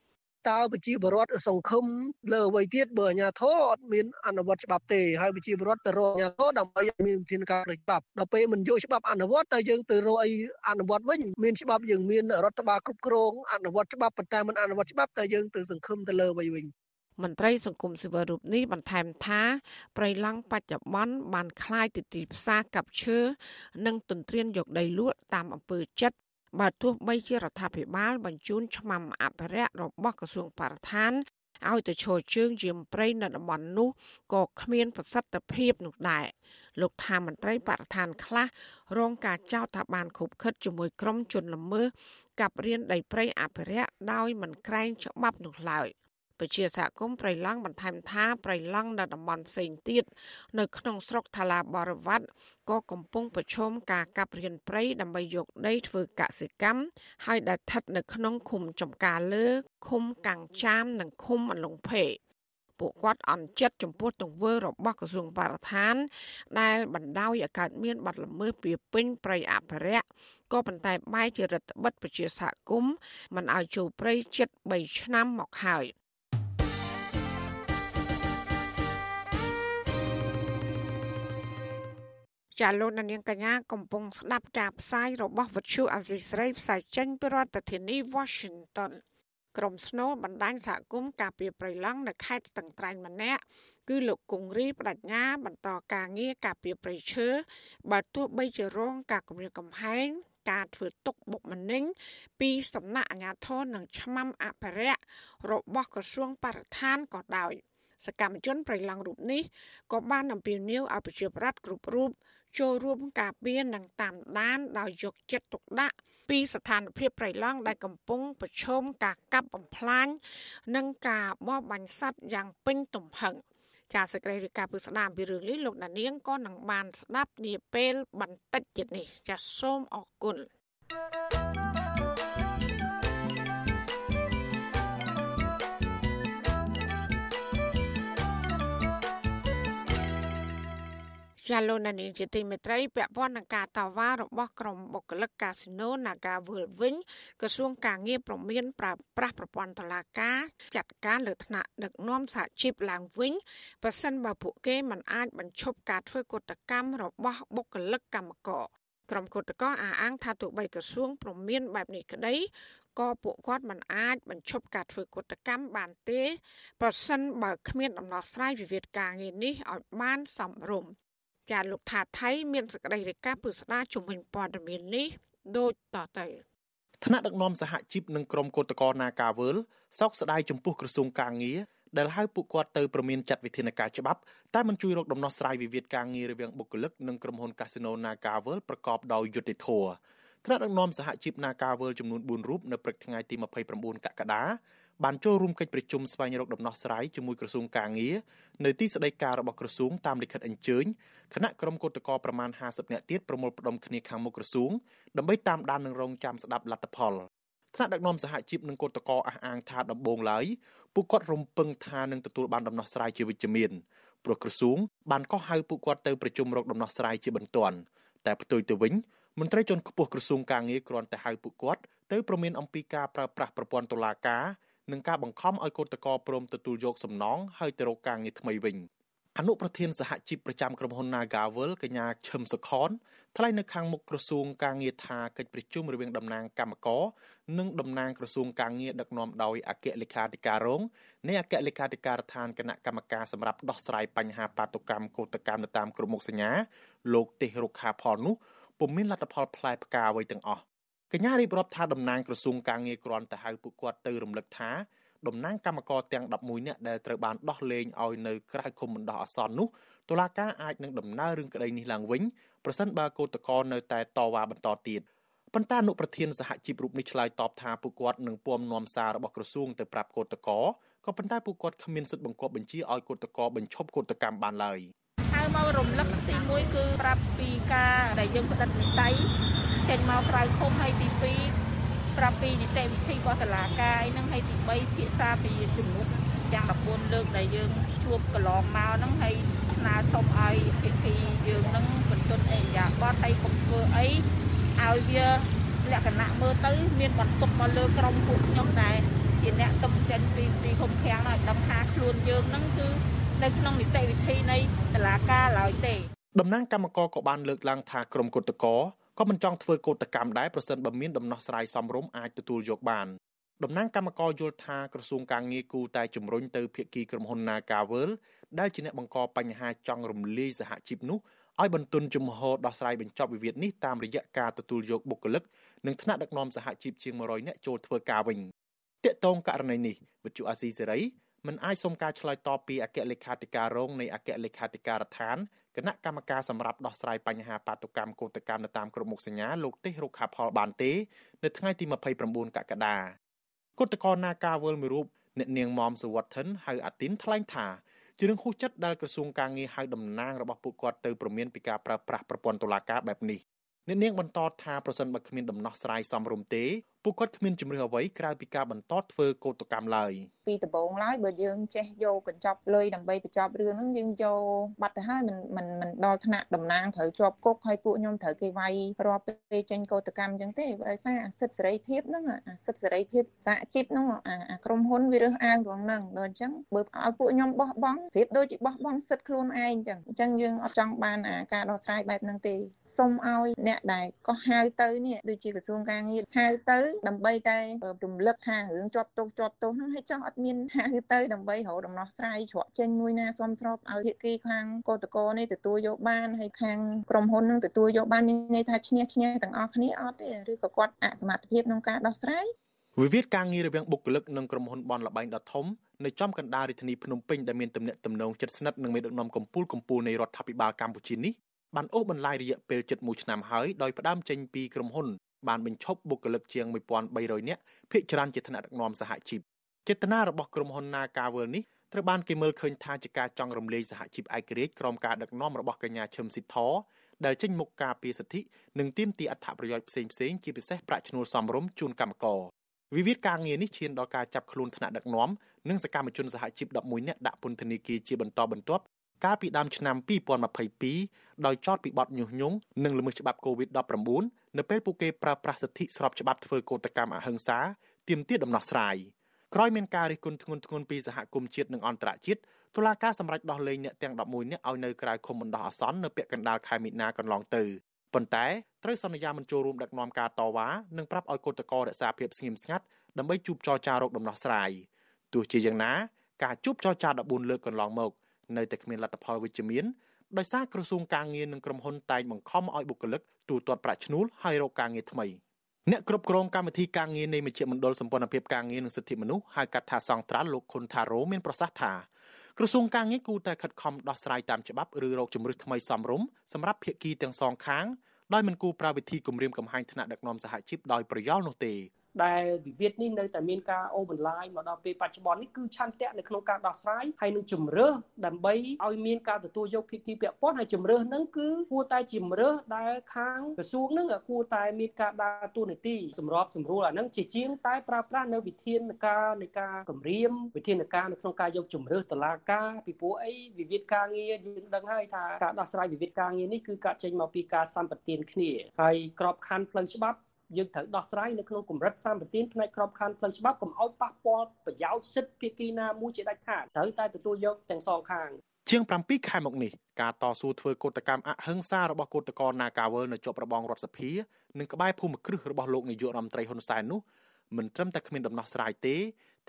តើប្រជាពលរដ្ឋសង្ឃឹមលើអ្វីទៀតបើអាជ្ញាធរអត់មានអនុវត្តច្បាប់ទេហើយប្រជាពលរដ្ឋទៅរកអាជ្ញាធរដើម្បីមានវិធានការច្បាប់ដល់ពេលមិនយកច្បាប់អនុវត្តតែយើងទៅរកអីអនុវត្តវិញមានច្បាប់យើងមានរដ្ឋបាលគ្រប់គ្រងអនុវត្តច្បាប់ប៉ុន្តែមិនអនុវត្តច្បាប់តែយើងទៅសង្ឃឹមទៅលើអ្វីវិញមន្ត្រីសង្គមស៊ីវិលរូបនេះបន្ថែមថាប្រៃឡង់បច្ចុប្បន្នបានคล้ายទៅទីផ្សារកັບឈើនិងទន្ទ្រានយកដីលក់តាមអំពើចិត្ត បើទោះបីជារដ្ឋាភិបាលបញ្ជូនឆ្មាំអភិរក្សរបស់ក្រសួងបរិស្ថានឲ្យទៅឈរជើងយាមព្រៃនៅតំបន់នោះក៏គ្មានប្រសិទ្ធភាពនោះដែរលោកថាមន្ត្រីបរិស្ថានខ្លះរងការចោទថាបានខុបខិតជាមួយក្រុមជនល្មើសកັບរៀនដីព្រៃអភិរក្សដោយមិនក្រែងច្បាប់នោះឡើយ។ ពជាសហគមន៍ប្រៃឡង់បន្ថែមថាប្រៃឡង់នៅតំបន់ផ្សេងទៀតនៅក្នុងស្រុកថាឡាបរិវត្តក៏កំពុងប្រឈមការកាប់រានព្រៃដើម្បីយកដីធ្វើកសិកម្មហើយដែលស្ថិតនៅក្នុងឃុំចំការលើឃុំកាំងចាមនិងឃុំអន្លង់ភេពួកគាត់អន់ចិត្តចំពោះទង្វើរបស់ក្រសួងបរិស្ថាន ដែលបណ្ដោយឲ្យកើតមានបាត់ល្មើសពីពេញព្រៃអភិរក្សក៏ប៉ុន្តែបែរជារដ្ឋបិទប្រជាសហគមន៍មិនឲ្យចូលព្រៃជិត3ឆ្នាំមកហើយ។ ចាលោកនាងកញ្ញាកំពុងស្ដាប់ការផ្សាយរបស់វិទ្យុអាស៊ីស្រីផ្សាយចេញពីរដ្ឋធានី Washington ក្រុមស្នូបណ្ដាញសហគមន៍ការពារប្រៃឡង់នៅខេត្តស្ទឹងត្រែងម្នាក់គឺលោកគង្រីបដញ្ញា បន្តការងារការពារប្រៃឈើបើទោះបីជារងការគំរាមកំហែងការធ្វើទុកបុកម្នេញពីសំណាក់អាជ្ញាធរនិងឆ្មាំអភិរក្សរបស់ក្រសួងបរិស្ថានក៏ដោយសកម្មជនប្រៃឡង់រូបនេះក៏បានអំពាវនាវឲ្យប្រជាប្រដ្ឋគ្រប់រូប ចូលរួមការពារនិងតាមដានដោយយកចិត្តទុកដាក់ពីស្ថានភាពប្រៃឡង់ដែលកំពុងប្រឈមការកាប់បំផ្លាញនិងការបរបាញ់សត្វយ៉ាងពេញទំហឹងចាសសេចក្តីរាយការណ៍ពីស្ដាមពីរឿងនេះលោកដានៀងក៏នឹងបានស្ដាប់នាពេលបន្តិចទៀតនេះចាសសូមអរគុណ thank you ចាលោកនានីជាទីមេត្រីពាក់ព័ន្ធនឹងការតវ៉ារបស់ក្រុមបុគ្គលិកកាស៊ីណូ Naga World វិញក្រសួងការងារប្រមានប្រើប្រាស់ប្រព័ន្ធតុលាការចាត់ការលើថ្នាក់ដឹកនាំសហជីពឡើងវិញប្រសិនបើពួកគេមិនអាចបញ្ឈប់ការធ្វើកតកម្មរបស់បុគ្គលិកកម្មករក្រុមកតកអះអាងថាទោះបីក្រសួងប្រមានបែបនេះក្តីក៏ពួកគាត់មិនអាចបញ្ឈប់ការធ្វើកតកម្មបានទេប្រសិនបើគ្មានដំណោះស្រាយវិវាទការងារនេះឲ្យបានសមរម្យ ចាលោកថាថៃមានសេចក្តីរាយការណ៍ពុស្ដាជំវិញព័ត៌មាននេះដូចតទៅថ្នាក់ដឹកនាំសហជីពនិងក្រុមកោតក្រនាការវើលសោកស្ដាយចំពោះក្រសួងការងារដែលហៅពួកគាត់ទៅប្រមានចាត់វិធានការច្បាប់តែមិនជួយរកដំណោះស្រាយវិវាទការងាររវាងបុគ្គលិកនិងក្រុមហ៊ុន Casino Nagavel ប្រកបដោយយុត្តិធម៌ ថ្នាក់ដឹកនាំសហជីព Nagavel ចំនួន4រូបនៅព្រឹកថ្ងៃទី29កក្កដាបានចូលរួមកិច្ចប្រជុំស្វែងរកដំណោះស្រាយជាមួយក្រសួងកាងារនៅទីស្តីការរបស់ក្រសួងតាមលិខិតអញ្ជើញគណៈក្រុមគឧតកោប្រមាណ50នាក់ទៀតប្រមូលផ្ដុំគ្នាខាងមុខក្រសួងដើម្បីតាមដាននិងរងចាំស្ដាប់លទ្ធផលថ្នាក់ដឹកនាំសហជីពនិងគឧតកោអះអាងថាដំបូងឡើយពួកគាត់រំពឹងថានឹងទទួលបានដំណោះស្រាយជាវិជ្ជមានព្រោះក្រសួងបានកោះហៅពួកគាត់ទៅប្រជុំរកដំណោះស្រាយជាបន្ទាន់តែផ្ទុយទៅវិញ មន្ត្រីជាន់ខ្ពស់ក្រសួងកាងារគ្រាន់តែហៅពួកគាត់ទៅប្រមានអំពីការប្រើប្រាស់ប្រព័ន្ធតុលាការនិងការបង្ខំឲ្យកូតកោព្រមទទួលយកសំណងហើយទៅរកការងារថ្មីវិញអនុប្រធានសហជីពប្រចាំក្រុមហ៊ុន Nagavel កញ្ញាឈឹមសុខនថ្លែងនៅខាងមុខក្រសួងការងារថាកិច្ចប្រជុំរវាងតំណាងគណៈកម្មការនិងតំណាងក្រសួងការងារដឹកនាំដោយអគ្គលេខាធិការរងនៃអគ្គលេខាធិការដ្ឋានគណៈកម្មការសម្រាប់ដោះស្រាយបញ្ហាបាតុកម្មកោតកម្មនៅតាមក្រុមមុខសញ្ញាលោកទេសរុក្ខាផលនោះ ពុំមានលទ្ធផលផ្លែផ្កាអ្វីទាំងអស់កញ្ញារៀបរាប់ថាតំណាងក្រសួងការងារគ្រាន់តែហៅពួកគាត់ទៅរំលឹកថាតំណាងគណៈកម្មការទាំង11នាក់ដែលត្រូវបានដោះលែងឲ្យនៅក្រៅឃុំបណ្ដោះអាសន្ននោះតុលាការអាចនឹងដំណើររឿងក្តីនេះឡើងវិញប្រសិនបើកោតក្រនៅតែតវ៉ាបន្តទៀតប៉ុន្តែអនុប្រធានសហជីពរូបនេះឆ្លើយតបថាពួកគាត់នឹងពំនាំសាររបស់ក្រសួងទៅប្រាប់កោតក្រក៏ប៉ុន្តែពួកគាត់គ្មានសិទ្ធិបង្គាប់បញ្ជាឲ្យកោតក្របញ្ឈប់កោតកម្មបានឡើយហៅ មករំលឹកទី1គឺប្រាប់ពីការដែលយើងផ្តិតនីតិចេញមកក្រៅឃុំហើយទី2ប្រាប់ពីនីតិវិធីរបស់តុលាការហ្នឹងហើយទី3ភាសាពីជំនួសទាំង14លើកដែលយើងជួបកន្លងមកហ្នឹងហើយស្នើសុំឲ្យពិធីយើងហ្នឹងបន្ទន់អេយ៉ាបតហើយកុំធ្វើអីឲ្យវាលក្ខណៈមើលទៅ មានបន្ទុកមកលើក្រុមពួកខ្ញុំដែរជាអ្នកទុំចិនពីទីឃុំឃាំងឲ្យដឹងថាខ្លួនយើងហ្នឹងគឺ នៅក្នុងនីតិវិធីនៃតុលាការឡើយទេតំណាងគណៈកម្មការក៏បានលើកឡើងថាក្រុមគុតកោក៏មិនចង់ធ្វើកោតកម្មដែរប្រសិនបើមានដំណោះស្រាយសមរម្យអាចទទួលយកបានតំណាងគណៈកម្មការយល់ថាក្រសួងការងារគូតែជំរុញទៅភាគីក្រុមហ៊ុន Nagavel ដែលជាអ្នកបង្កបញ្ហាចង់រំលាយសហជីពនោះឲ្យបន្ទន់ជំហរដោះស្រាយបញ្ចប់វិវាទនេះតាមរយៈការទទួលយកបុគ្គលិកនិងថ្នាក់ដឹកនាំសហជីពជាង100នាក់ចូលធ្វើការវិញទាក់ទងករណីនេះវិទ្យុអាស៊ីសេរី មិនអាចសុំការឆ្លើយតបពីអគ្គលេខាធិការរងនៃអគ្គលេខាធិការដ្ឋានគណៈកម្មការសម្រាប់ដោះស្រាយបញ្ហាបាតុកម្មកោតកម្មនៅតាមក្រុមមុខសញ្ញាលោកទេសរុក្ខាផលបានទេនៅថ្ងៃទី29កក្កដាគឧតកោនាការវល់មួយរូបអ្នកនាងមុំសុវត្ថិនហៅអាទីនថ្លែងថាជារឿងហួសចិត្តដែលក្រសួងការងារហៅតំណាងរបស់ពួកគាត់ទៅប្រមានពីការប្រើប្រាស់ប្រព័ន្ធតុលាការបែបនេះអ្នកនាងបន្តថាប្រសិនបើគ្មានដំណោះស្រាយសមរម្យទេពួកគាត់គ្មានជំរឿអ្វីក្រៅពីការបន្តធ្វើកោតកម្មឡើយពីដំបូងឡើយបើយើងចេះយកកញ្ចប់លុយដើម្បីបញ្ចប់រឿងហ្នឹងយើងយកបាត់ទៅហើយមិនមិនមិនដល់ថ្នាក់តំណាងត្រូវជាប់គុកហើយពួកខ្ញុំត្រូវគេវាយរាល់ពេលចេញកោតកម្មអញ្ចឹងទេដោយសារអាសិទ្ធិសេរីភាពហ្នឹងអាសិទ្ធិសេរីភាពសហជីពហ្នឹងអាក្រុមហ៊ុនវារើសអើងត្រង់ហ្នឹងដល់អញ្ចឹងបើឲ្យពួកខ្ញុំបោះបង់ប្រៀបដូចជាបោះបង់សិទ្ធិខ្លួនឯងអញ្ចឹងអញ្ចឹងយើងអត់ចង់បានអាការដោះស្រាយបែបហ្នឹងទេសូមឲ្យអ្នកដែលក៏ហៅទៅនេះដូចជាក្រសួងការងារហៅទៅដើម្បីតែរំលឹកថារឿងជាប់ទោសជាប់ទោសហ្នឹងឲ្យចង់អត់មានហៅទៅដើម្បីរកដំណោះស្រាយច្រកចេញមួយណាសមស្របឲ្យភាគីខាងកតកនេះទទួលយកបានហើយខាងក្រុមហ៊ុននឹងទទួលយកបានមានន័យថាឈ្នះឈ្នះទាំងអស់គ្នាអត់ទេឬក៏គាត់អសមត្ថភាពក្នុងការដោះស្រាយវិវាទការងាររវាងបុគ្គលិកនិងក្រុមហ៊ុនបនលបែងដ៏ធំនៅចំកណ្ដាលរាជធានីភ្នំពេញដែលមានទំនាក់ទំនងជិតស្និទ្ធនឹងមេដឹកនាំកម្ពុជាកម្ពុជានៃរដ្ឋាភិបាលកម្ពុជានេះបានអូសបន្លាយរយៈពេលជិត1ឆ្នាំហើយដោយផ្ដើមចេញពីក្រុមហ៊ុនបានបញ្ឈប់បុគ្គលិកជាង1300នាក់ភាគច្រើនជាថ្នាក់ដឹកនាំសហជីព ចេតនារបស់ក្រុមហ៊ុន Nagavel នេះត្រូវបានគេមើលឃើញថាជាការចង់រំលាយសហជីពឯករាជ្យក្រោមការដឹកនាំរបស់កញ្ញាឈឹមស៊ីធដែលចេញមុខការពារសិទ្ធិនិងទាមទារអត្ថប្រយោជន៍ផ្សេងផ្សេងជាពិសេសប្រាក់ឈ្នួលសមរម្យជូនកម្មករវិវាទការងារនេះឈានដល់ការចាប់ខ្លួនថ្នាក់ដឹកនាំនិងសកម្មជនសហជីព11នាក់ដាក់ពន្ធនាគារជាបន្តបន្ទាប់កាលពីដើមឆ្នាំ2022ដោយចោទពីបទញុះញង់និងល្មើសច្បាប់ COVID-19 នៅពេលពួកគេប្រើប្រាស់សិទ្ធិស្របច្បាប់ធ្វើកោតកម្មអហិង្សាទាមទារដំណោះស្រាយ ក្រោយមានការរិះគន់ធ្ងន់ធ្ងរពីសហគមន៍ជាតិនិងអន្តរជាតិតុលាការសម្រេចដោះលែងអ្នកទាំង11នាក់ឲ្យនៅក្រៅឃុំបណ្ដោះអាសន្ននៅពាក់កណ្ដាលខែមិនិនាកន្លងទៅប៉ុន្តែត្រូវសន្យាមិនចូលរួមដឹកនាំការតវ៉ានិងប្រាប់ឲ្យកូតកោរក្សាភាពស្ងៀមស្ងាត់ដើម្បីជួបចរចារកដំណោះស្រាយទោះជាយ៉ាងណាការជួបចរចា14លើកកន្លងមកនៅតែគ្មានលទ្ធផលវិជ្ជមានដោយសារក្រសួងការងារនិងក្រុមហ៊ុនតែងបង្ខំឲ្យបុគ្គលិកទូទាត់ប្រាក់ឈ្នួលហើយរកការងារថ្មី អ្នកគ្រប់គ្រងកម្មវិធីការងារនៃមជ្ឈមណ្ឌលសម្ព័ន្ធភាពការងារនិងសិទ្ធិមនុស្សហៅកាត់ថាសង្ត្រាល់លោកខុនថារ៉ូមានប្រសាសន៍ថាក្រសួងការងារគូតែខិតខំដោះស្រាយតាមច្បាប់ឬរកជំរឿសថ្មីសមរម្យសម្រាប់ភាគីទាំងសងខាងដោយមិនគូប្រើវិធីគម្រាមកំហែងថ្នាក់ដឹកនាំសហជីពដោយប្រយោលនោះទេ ដែលវិវាទនេះនៅតែមានការអូបន្លាយមកដល់ពេលបច្ចុប្បន្ននេះគឺឆន្ទៈនៅក្នុងការដោះស្រាយហើយនឹងជំរើសដើម្បីឲ្យមានការទទួលយកភាគីពាក់ព័ន្ធហើយជំរើសហ្នឹងគឺគួរតែជំរើសដែលខាងក្រសួងហ្នឹងគួរតែមានការដើរតួនាទីសម្របសម្រួលអាហ្នឹងជាជាងតែប្រើប្រាស់នៅវិធានការនៃការគម្រាមវិធានការនៅក្នុងការយកជំរើសតឡាការពីព្រោះអីវិវាទការងារយើងដឹងហើយថាការដោះស្រាយវិវាទការងារនេះគឺការចេញមកពីការសម្បទានគ្នាហើយក្របខ័ណ្ឌផ្លូវច្បាប់ យើងត្រូវដោះស្រាយនៅក្នុងកម្រិតសម្បទានផ្នែកក្របខ័ណ្ឌផ្លូវច្បាប់កុំឲ្យប៉ះពាល់ប្រយោជន៍សិទ្ធិភាគីណាមួយជាដាច់ខាតត្រូវតែទទួលយកទាំងសងខាងជាង7ខែមកនេះការតស៊ូធ្វើកោតកម្មអហិង្សារបស់កោតក្រ Nagawal នៅជាប់របងរដ្ឋសភានិងក្បែរភូមិគ្រឹះរបស់លោកនាយករដ្ឋមន្ត្រីហ៊ុនសែននោះមិនត្រឹមតែគ្មានដំណោះស្រាយទេ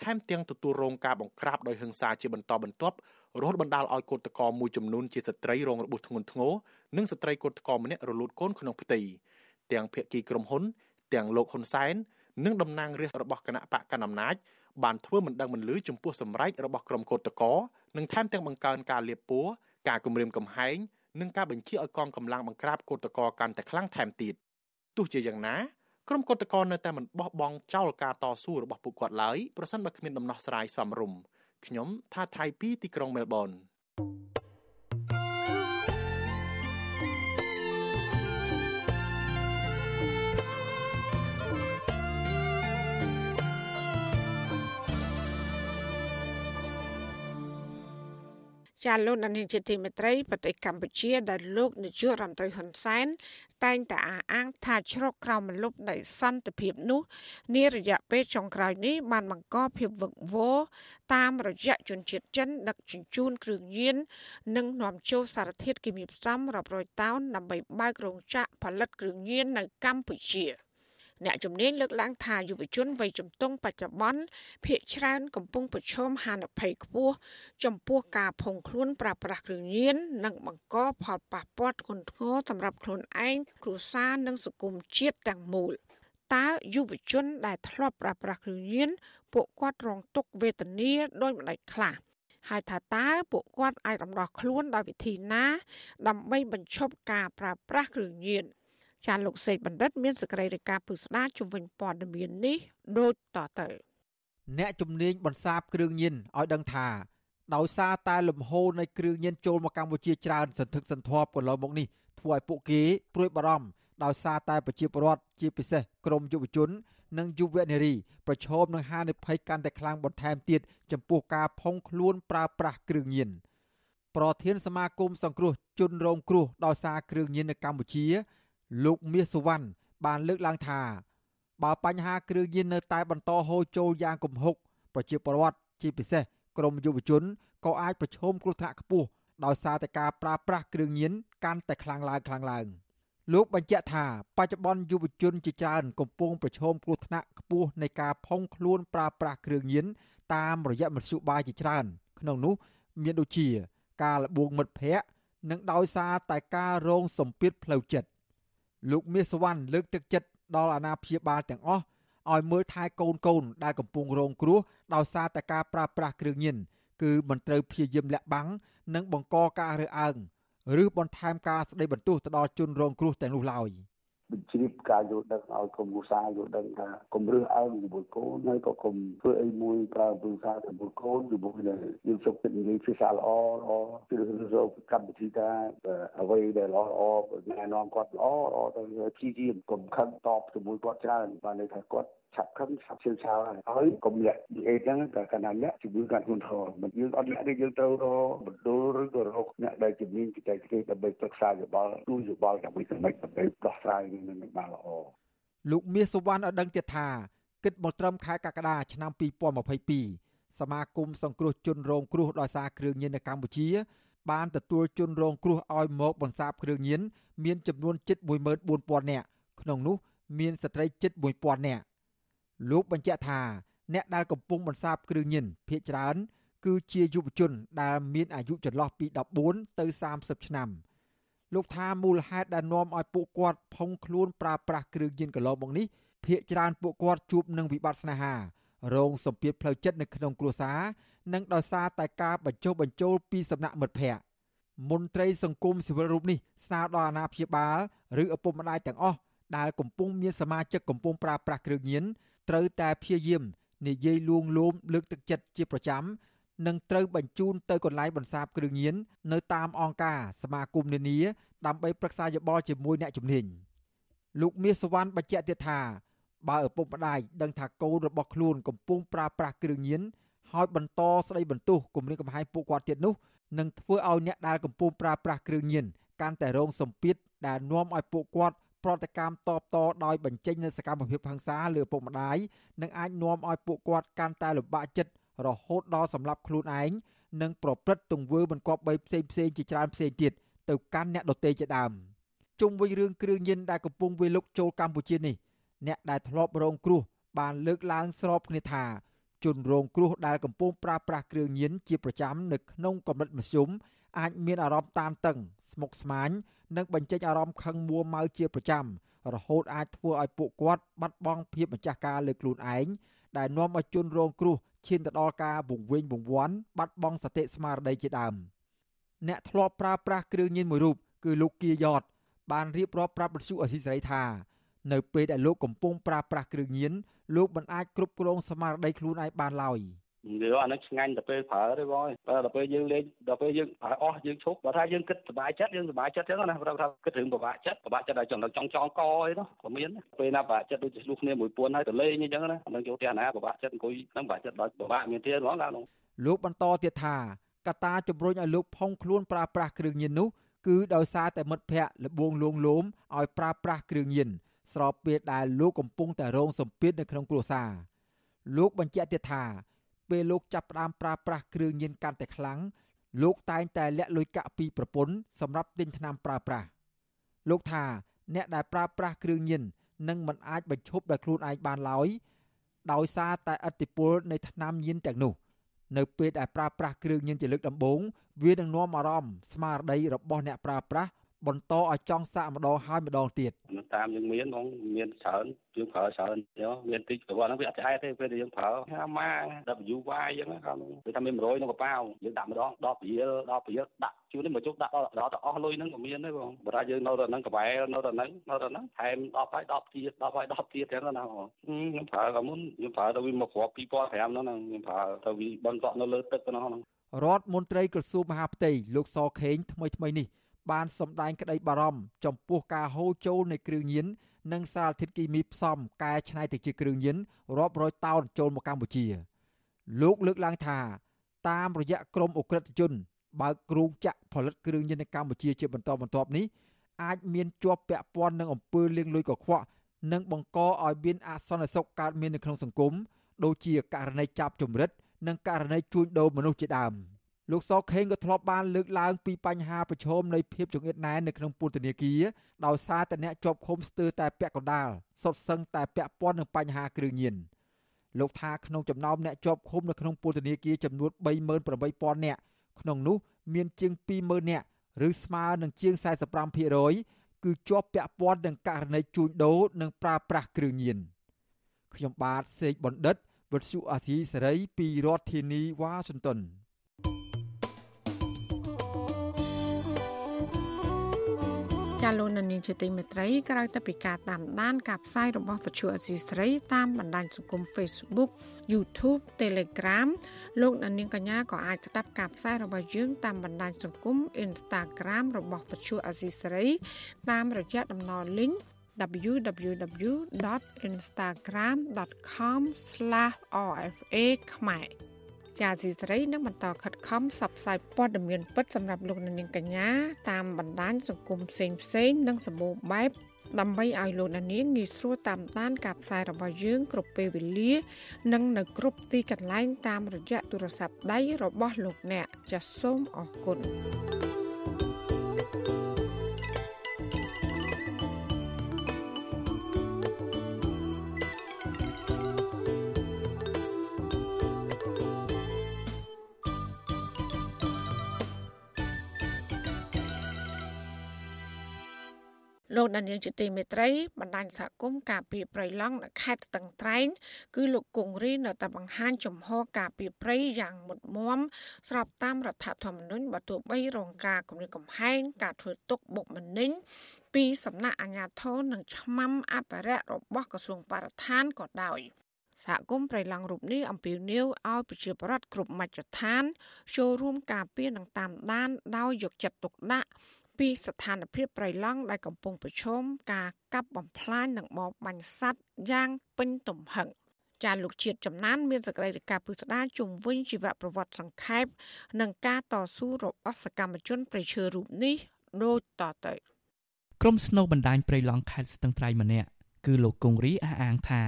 ថែមទាំងទទួលរងការបង្ក្រាបដោយហិង្សាជាបន្តបន្ទាប់រហូតបណ្ដាលឲ្យកោតក្រមួយចំនួនជាស្ត្រីរងរបួសធ្ងន់ធ្ងរនិងស្ត្រីកោតក្រម្នាក់រលូតកូនក្នុងផ្ទៃទាំងភៀកគីក្រុមហ៊ុន ទាំងលោកហ៊ុនសែននិងតំណាងរាស្ត្ររបស់គណៈបកកណ្ដាលអំណាចបានធ្វើមិនដឹងមិនលឺចំពោះសម្រេចរបស់ក្រុមកោតតកនិងថែមទាំងបង្កើនការលៀបពួរការគម្រាមកំហែងនិងការបញ្ជាឲ្យកងកម្លាំងបង្ក្រាបកោតតកកាន់តែខ្លាំងថែមទៀតទោះជាយ៉ាងណាក្រុមកោតតកនៅតែមិនបោះបង់ចោលការតស៊ូរបស់ពួកគាត់ឡើយប្រសិនបើគ្មានដំណោះស្រាយសមរម្យខ្ញុំថាថៃពីទីក្រុងមែលប៊ន ចាលោកនាយកជាទីមេត្រីប្រទេសកម្ពុជាដែលលោកនាយករដ្ឋមន្ត្រីហ៊ុនសែនតែងតែអះអាងថាជ្រកក្រោមម្លប់នៃសន្តិភាពនោះនារយៈពេលចុងក្រោយនេះបានបង្កភាពវឹកវរតាមរយៈជនជាតិចិនដឹកជញ្ជូនគ្រឿងញៀននិងនាំចូលសារធាតុគីមីផ្សំរាប់រយតោនដើម្បីបើករោងចក្រផលិតគ្រឿងញៀននៅកម្ពុជា។ អ្នកជំនាញលើកឡើងថាយុវជនវ័យជំទង់បច្ចុប្បន្នភ ieck ច្រើនកំពុងប្រឈមហានិភ័យខ្ពស់ចំពោះការភុងខ្លួនប្រើប្រាស់គ្រឿងញៀននិងបង្កផលប៉ះពាល់ធ្ងន់ធ្ងរសម្រាប់ខ្លួនឯងគ្រួសារនិងសង្គមជាតិទាំងមូលតើយុវជនដែលធ្លាប់ប្រើប្រាស់គ្រឿងញៀនពួកគាត់រងទុក្ខវេទនាដោយម្ដេចខ្លះហើយថាតើពួកគាត់អាចរំដោះខ្លួនដោយវិធីណា ដើម្បីបញ្ឈប់ការប្រើប្រាស់គ្រឿងញៀន ចាលោកសេកបណ្ឌិតមានសេចក្តីរាយការណ៍ពុស្ដាជំវិញព័ត៌មាននេះដូចតទៅអ្នកជំនាញបន្សាបគ្រឿងញៀនឲ្យដឹងថាដោយសារតែលំហូរនៃគ្រឿងញៀនចូលមកកម្ពុជាច្រើនសន្ធឹកសន្ធាប់កន្លងមកនេះធ្វើឲ្យពួកគេព្រួយបារម្ភដោយសារតែប្រជាពលរដ្ឋជាពិសេសក្រមយុវជន និងយុវនារីប្រឈមនឹងហានិភ័យកាន់តែខ្លាំងបន្ថែមទៀតចំពោះការផុងខ្លួនប្រើប្រាស់គ្រឿងញៀនប្រធានសមាគមសង្គ្រោះជនរងគ្រោះដោយសារគ្រឿងញៀននៅកម្ពុជា លោកមាសសុវណ្ណបានលើកឡើងថា បើបញ្ហាគ្រឿងញៀននៅតែបន្តហូរចូលយ៉ាងគំហុកប្រជាពលរដ្ឋជាពិសេសក្រមយុវជនក៏អាចប្រឈមគ្រោះថ្នាក់ខ្ពស់ដោយសារតែការប្រើប្រាស់គ្រឿងញៀនកាន់តែខ្លាំងឡើងខ្លាំងឡើងលោកបញ្ជាក់ថាបច្ចុប្បន្នយុវជនជាច្រើនកំពុងប្រឈមគ្រោះថ្នាក់ខ្ពស់នៃការផុងខ្លួនប្រើប្រាស់គ្រឿងញៀនតាមរយៈមធ្យោបាយជាច្រើន ក្នុងនោះ មានដូចជា ការលបងមិត្តភ័ក្តិនិងដោយសារតែការរងសម្ពាធផ្លូវចិត្ត លោកមាសសវណ្ណលើកទឹកចិត្តដល់អាណាព្យាបាលទាំងអស់ឲ្យមើលថែកូនកូនដែលកំពុងរងគ្រោះដោយសារតែការប្រើប្រាស់គ្រឿងញៀនគឺមិនត្រូវព្យាយាមលាក់បាំងនិងបង្កការរើសអើងឬបន្ថែមការស្ដីបន្ទោសទៅដល់ជនរងគ្រោះទាំងនោះឡើយ បញ្ជ្រាបការយល់ដឹងឲ្យក្រុមគ្រួសារយល់ដឹងថាកុំរើសអើងជាមួយកូនហើយក៏កុំធ្វើអីមួយប្រើភាសាជាមួយកូនជាមួយនឹងយើងសុខចិត្តនិយាយភាសាល្អល្អគឺរកកម្មវិធីថាអ្វីដែលល្អល្អណែនាំគាត់ល្អល្អទៅព្យាយាមកុំខឹងតបជាមួយគាត់ច្រើនបានន័យថាគាត់ ឆាប់ខឹងឆាប់ជឿឆាវហើយកុំលាក់និយាយចឹងតែកណ្ដាលលាក់ជំងឺកាត់ខ្លួនធរមិនយើងអត់លាក់ទេយើងត្រូវរកបណ្ដុលឬក៏រកអ្នកដែលជំនាញបច្ចេកទេសដើម្បីប្រឹក្សាយោបល់ទូយោបល់ដើម្បីសម្រេចដើម្បីដោះស្រាយនឹងបានល្អលោកមាសសុវណ្ណឲ្យដឹងទៀតថាគិតមកត្រឹមខែកក្កដាឆ្នាំ2022សមាគមសង្គ្រោះជនរងគ្រោះដោយសារគ្រឿងញៀននៅកម្ពុជា បានទទួលជនរងគ្រោះឲ្យមកបន្សាបគ្រឿងញៀនមានចំនួនជិត14000នាក់ក្នុងនោះ មានស្ត្រីជិត1000នាក់ លោកបញ្ជាក់ថាអ្នកដែលកំពុងបន្សាបគ្រឿងញៀនភ ieck ច្រើន គឺជាយុវជនដែលមានអាយុចន្លោះពី14ទៅ30ឆ្នាំលោកថាមូលហេតុដែលនាំឲ្យពួកគាត់ផុងខ្លួនប្រើប្រាស់គ្រឿងញៀនកន្លងមកនេះភ ieck ច្រើនពួកគាត់ជួបនឹងវិបត្តិស្នេហារងសម្ពាធផ្លូវចិត្តនៅក្នុងគ្រួសារនិងដោយសារតែការបញ្ចុះបញ្ចូលពីសំណាក់មិត្តភ័ក្តិមន្ត្រីសង្គមស៊ីវិលរូបនេះស្នើដល់អាណាព្យាបាលឬឪពុកម្ដាយទាំងអស់ដែលកំពុងមានសមាជិកកំពុងប្រើប្រាស់គ្រឿងញៀន ត្រូវតែព្យាយាមនិយាយលួងលោមលើកទឹកចិត្តជាប្រចាំនិងត្រូវបញ្ជូនទៅកន្លែងបន្សាបគ្រឿងញៀននៅតាមអង្គការសមាគមនានាដើម្បីប្រឹក្សាយោបល់ជាមួយអ្នកជំនាញលោកមាសសវណ្ណបញ្ជាក់ទៀតថាបើឪពុកម្ដាយដឹងថាកូនរបស់ខ្លួនកំពុងប្រើប្រាស់គ្រឿងញៀនហើយបន្តស្ដីបន្ទោសគំរាមកំហែងពួកគាត់ទៀតនោះនឹងធ្វើឲ្យអ្នកដែលកំពុងប្រើប្រាស់គ្រឿងញៀនកាន់តែរងសម្ពាធដែលនាំឲ្យពួកគាត់ ប្រតិកម្មតបតដោយបញ្ចេញនូវសកម្មភាពហិង្សាលើឪពុកម្ដាយនិងអាចនាំឲ្យពួកគាត់កាន់តែលំបាកចិត្តរហូតដល់សម្លាប់ខ្លួនឯងនិងប្រព្រឹត្តទង្វើមិនគប្បីផ្សេងផ្សេងជាច្រើនផ្សេងទៀតទៅកាន់អ្នកដទៃជាដើមជុំវិញរឿងគ្រឿងញៀនដែលកំពុងវាយលុកចូលកម្ពុជានេះអ្នកដែលធ្លាប់រងគ្រោះបានលើកឡើងស្របគ្នាថាជនរងគ្រោះដែលកំពុងប្រើប្រាស់គ្រឿងញៀនជាប្រចាំនៅក្នុងកម្រិតមធ្យម អាចមានអារម្មណ៍តានតឹងស្មុគស្មាញនិងបញ្ចេញអារម្មណ៍ខឹងមួម៉ៅជាប្រចាំរហូតអាចធ្វើឲ្យពួកគាត់បាត់បង់ភាពម្ចាស់ការលើខ្លួនឯងដែលនាំឲ្យជនរងគ្រោះឈានទៅដល់ការវង្វេងវង្វាន់បាត់បង់សតិស្មារតីជាដើមអ្នកធ្លាប់ប្រើប្រាស់គ្រឿងញៀនមួយរូបគឺលោកគៀយ៉តបានរៀបរាប់ប្រាប់បទសុអសីសេរីថានៅពេលដែលលោកកំពុងប្រើប្រាស់គ្រឿងញៀនលោកមិនអាចគ្រប់គ្រងស្មារតីខ្លួនឯងបានឡើយ។ និយាយអានឹងឆ្ងាញ់ទៅពេលប្រើទេបងបើដល់ពេលយើងលេងដល់ពេលយើងប្រើអស់យើងឈប់បើថាយើងគិតសុបាយចិត្តយើងសុបាយចិត្តចឹងណាប្រាប់ថាគិតរឿងពិបាកចិត្តពិបាកចិត្តដល់ចំណុចចង់ចង់កអីនោះក៏មានពេលណាពិបាកចិត្តដូចជាឆ្លុះគ្នាមួយពួនហើយទៅលេងអញ្ចឹងណាអានឹងយកផ្ទះណាពិបាកចិត្តអង្គុយនឹងពិបាកចិត្តដល់ពិបាកមានទៀតហ្មងឡើយលោកបន្តទៀតថាកត្តាជំរុញឲ្យលោកផុងខ្លួនប្រើប្រាស់គ្រឿងញៀននោះគឺដោយសារតែមិត្តភ័ក្តិលបងលួងលោមឲ្យប្រើប្រាស់គ្រឿងញៀនស្របពេលដែលលោកកំពុងតែរងសម្ពាធនៅក្នុងគ្រួសារលោកបញ្ជាក់ទៀតថា ពេលលោកចាប់ផ្ដើមប្រើប្រាស់គ្រឿងញៀនកាន់តែខ្លាំងលោកតែងតែលាក់លុយកាក់ពីប្រពន្ធសម្រាប់ទិញថ្នាំប្រើប្រាស់លោកថាអ្នកដែលប្រើប្រាស់គ្រឿងញៀននឹងមិនអាចបញ្ឈប់ដោយខ្លួនឯងបានឡើយដោយសារតែឥទ្ធិពលនៃថ្នាំញៀនទាំងនោះ នៅពេលដែលប្រើប្រាស់គ្រឿងញៀនជាលើកដំបូងវានឹងនាំអារម្មណ៍ស្មារតីរបស់អ្នកប្រើប្រាស់ បន្តឲ្យចង់សាកម្ដងហើយម្ដងទៀតតាមយើងមានហ្មងមានច្រើនយើងប្រើច្រើនយកមានតិចព្រោះហ្នឹងវាអត់ឆ្អែតទេពេលដែលយើងប្រើហាម៉ា WY អញ្ចឹងគាត់វាថាមាន100ក្នុងកប៉ាវយើងដាក់ម្ដង10រៀល10រៀលដាក់ជួននេះមកជុកដាក់ដល់ដល់ទៅអស់លុយហ្នឹងក៏មានដែរបងបើថាយើងនៅតែហ្នឹងកវ៉ែនៅតែហ្នឹងនៅតែហ្នឹងថែម10ហើយ10ទៀត10ហើយ10ទៀតចឹងណាបងខ្ញុំប្រើក៏មុនខ្ញុំប្រើទៅវាមកគ្រាប់2005ហ្នឹងខ្ញុំប្រើទៅវាបនកក់នៅលើទឹកហ្នឹងរដ្ឋមន្ត្រីក្រសួងមហាផ្ទៃលោកសខេងថ្មីថ្មីនេះ បានសម្ដែងក្តីបារម្ភចំពោះការហូរចូលនៃគ្រឿងញៀននិងសារធាតុគីមីផ្សំកែច្នៃទៅជាគ្រឿងញៀនរាប់រយតោនចូលមកកម្ពុជា លោកលើកឡើងថា តាមរយៈក្រមអ ுக ្រិតជនបើកគ្រោងចាក់ផលិតគ្រឿងញៀននៅកម្ពុជាជាបន្តបន្ទាប់នេះអាចមានជាប់ពាក់ព័ន្ធនឹងអំពើលាងលុយកខ្វក់និងបង្កឲ្យមានអសន្តិសុខកើតមាននៅក្នុងសង្គមដូចជាករណីចាប់ជំរិត និងករណីជួញដូរមនុស្សជាដើម លោកសខេងក៏ធ្លាប់បានលើកឡើងពីបញ្ហាប្រឈមនៃភាពចង្អៀតណែននៅក្នុងពន្ធនាគារដោយសារតែអ្នកជាប់ឃុំស្ទើរតែពាក់កណ្ដាលសុទ្ធសឹងតែពាក់ព័ន្ធនឹងបញ្ហាគ្រឿងញៀនលោកថាក្នុងចំណោមអ្នកជាប់ឃុំនៅក្នុងពន្ធនាគារចំនួន38000នាក់ក្នុងនោះមានជាង20000នាក់ឬស្មើនឹងជាង45%គឺជាប់ពាក់ព័ន្ធនឹងករណីជួញដូរនិងប្រើប្រាស់គ្រឿងញៀនខ្ញុំបាទសេកបណ្ឌិតវិទ្យុអាស៊ីសេរីពីរដ្ឋធានីវ៉ាស៊ីនតោន ចាលោកនានីជាទីមេត្រីក្រៅតែពីការតាមដានការផ្សាយរបស់វិទ្យុអសីស្រីតាមបណ្ដាញសង្គម Facebook YouTube Telegram លោកនាងកញ្ញាក៏អាចស្ដាប់ការផ្សាយរបស់យើងតាមបណ្ដាញសង្គម Instagram របស់វិទ្យុអសីស្រីតាមរយៈតំណ link www.instagram.com/rfa ខ្មែរ ជាទីសេរីនឹងបន្តខិតខំផ្សព្វផ្សាយព័ត៌មានពិតសម្រាប់លោកនាងកញ្ញាតាមបណ្ដាញសង្គមផ្សេងផ្សេងនិងសម្បូរបែបដើម្បីឲ្យលោកនាងងាយស្រួលតាមដានការផ្សាយរបស់យើងគ្រប់ពេលវេលា និងនៅគ្រប់ទីកន្លែងតាមរយៈទូរស័ព្ទដៃរបស់លោកអ្នកចាសសូមអរគុណ លោកដានៀងជាទីមេត្រីបណ្ដាញសហគមន៍ការពីប្រៃឡង់នៅខេត្តស្ទឹងត្រែងគឺលោកគង្រីនៅតែបង្ហាញចំហការពីប្រៃយ៉ាងមុតមមស្របតាមរដ្ឋធម្មនុញ្ញបើទោះបីរងការគំរាមកំហែងការធ្វើទុកបុកម្នេញពីសំណាក់អាជ្ញាធរនិងឆ្មាំអភិរក្សរបស់ក្រសួងបរិស្ថានក៏ដោយសហគមន៍ប្រៃឡង់រូបនេះអំពាវនាវឲ្យប្រជាពលរដ្ឋគ្រប់មជ្ឈដ្ឋានចូលរួមការពារនិងតាមដានដោយយកចិត្តទុកដាក់ ពីស្ថានភាពប្រៃឡង់ដែលកំពុងប្រឈមការកាប់បំផ្លាញនិងបរបាញ់សត្វយ៉ាងពេញទំហឹងចាលោកជាតិចំណានមានសកម្មភាពពុស្ដាជុំវិញជីវប្រវត្តិសង្ខេបនិងការតស៊ូរបស់សកម្មជនប្រៃឈើរូបនេះដូចតទៅក្រុមស្នូបណ្ដាញប្រៃឡង់ខេត្តស្ទឹងត្រែងម្នាក់គឺលោកគង្រីអះអាងថា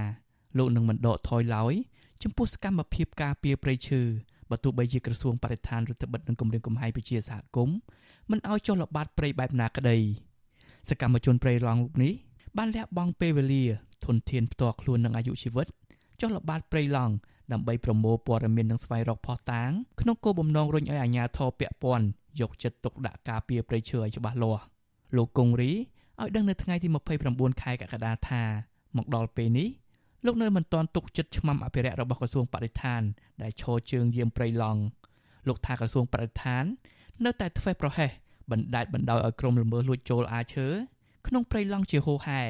លោកនឹងមិនដកថយឡើយចំពោះសកម្មភាពការពារប្រៃឈើបើទោះបីជាក្រសួងបរិស្ថានរដ្ឋបិទនឹងគម្រាមកំហែងប្រជាសហគមន៍ មិនឲ្យចុះល្បាតព្រៃបែបណាក្តីសកម្មជនព្រៃឡង់រូបនេះបានលះបង់ពេលវេលា ធនធានផ្ទាល់ខ្លួននិងអាយុជីវិតចុះល្បាតព្រៃឡង់ដើម្បីប្រមូលព័ត៌មាននិងស្វែងរកភស្តុតាងក្នុងគោលបំណងរុញឲ្យអាជ្ញាធរពាក់ព័ន្ធយកចិត្តទុកដាក់ការពារព្រៃឈើឲ្យច្បាស់លាស់លោកគង្រីឲ្យដឹងនៅថ្ងៃទី29ខែកក្កដាថាមកដល់ពេលនេះលោកនៅមិនទាន់ទុកចិត្តឆ្មាំអភិរក្សរបស់ក្រសួងបរិស្ថាន ដែលឈរជើងយាមព្រៃឡង់លោកថាក្រសួងបរិស្ថាន នៅតែធ្វេសប្រហែសបណ្ដាច់បណ្ដោយឲ្យក្រុមល្មើសលួចចូលអាឈើក្នុងព្រៃឡង់ជាហូហែ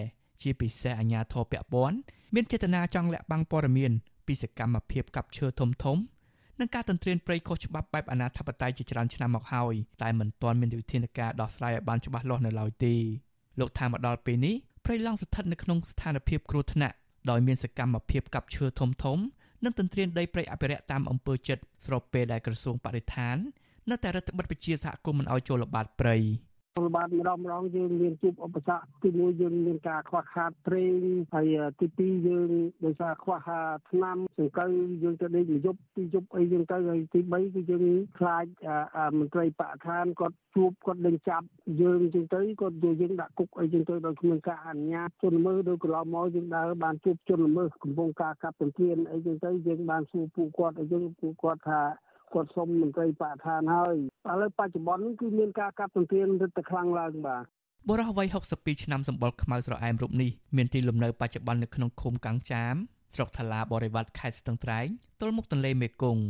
ជាពិសេសអាញាធរពពាន់មានចេតនាចង់លាក់បាំងព័ត៌មានពីសកម្មភាពកាប់ឈើធំធំនិងការទន្ទ្រានព្រៃខុសច្បាប់បែបអនាធបត័យជាច្រើនឆ្នាំមកហើយតែមិនទាន់មានវិធានការដោះស្រាយឲ្យបានច្បាស់លាស់នៅឡើយទេលោកថាមកដល់ពេលនេះព្រៃឡង់ស្ថិតនៅក្នុងស្ថានភាពគ្រោះថ្នាក់ដោយមានសកម្មភាពកាប់ឈើធំធំនិងទន្ទ្រានដីព្រៃអភិរក្សតាមអំពើចិត្តស្របពេលដែលក្រសួងបរិស្ថាន នៅតែរដ្ឋបិទវិជាសហគមន៍មិនឲ្យចូលល្បាតព្រៃល្បាតម្ដងម្ដងយើងមានជួបឧបសគ្គទីមួយយើងមានការខ្វះខាតប្រេងហើយទីពីរយើងដោយសារខ្វះថ្នាំសង្កូវយើងទៅដេកមួយយប់ពីរយប់អីយើងទៅហើយទី3គឺយើងខ្លាចមន្ត្រីបកឋានគាត់ជួបគាត់ដេញចាប់យើងចឹងទៅគាត់យកយើងដាក់គុកអីចឹងទៅដោយគ្មានការអនុញ្ញាតជនល្មើសដូចកន្លងមកយើងដើរបានជួបជនល្មើសកំពុងការកាប់ទន្ទ្រានអីចឹងទៅយើងបានសួរពួកគាត់អីចឹងពួកគាត់ថា គាត់សុំមន្ត្រីបរិស្ថានហើយឥឡូវបច្ចុប្បន្នគឺមានការកាប់ទន្ទ្រានរឹតតែខ្លាំងឡើងបាទបុរសវ័យ62ឆ្នាំសម្បុរខ្មៅស្រអែមរូបនេះមានទីលំនៅបច្ចុប្បន្ននៅក្នុងឃុំកាំងចាមស្រុកថ្លាបរិវត្តខេត្តស្ទឹងត្រែងទល់មុខទន្លេមេគង្គ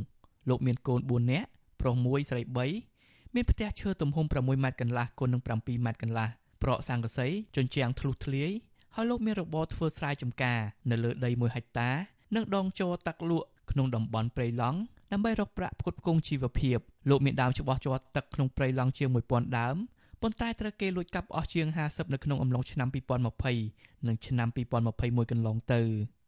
លោកមានកូន4នាក់ប្រុស1ស្រី3មានផ្ទះឈើទំហំ6ម៉ែត្រកន្លះគុណនឹង7ម៉ែត្រកន្លះប្រក់សង្កសីជញ្ជាំងធ្លុះធ្លាយហើយលោកមានរបរធ្វើស្រែចម្ការ នៅលើដី1ហិកតា និងដងជ័រតាក់លក់ក្នុងតំបន់ព្រៃឡង់ ដើម្បីរកប្រាក់ផ្គត់ផ្គង់ជីវភាពលោកមានដើមច្បាស់ជាប់ទឹកក្នុងព្រៃឡង់ជាង1000ដើមប៉ុន្តែត្រូវគេលួចកាប់អស់ជាង50នៅក្នុងអំឡុងឆ្នាំ2020និងឆ្នាំ2021កន្លងទៅ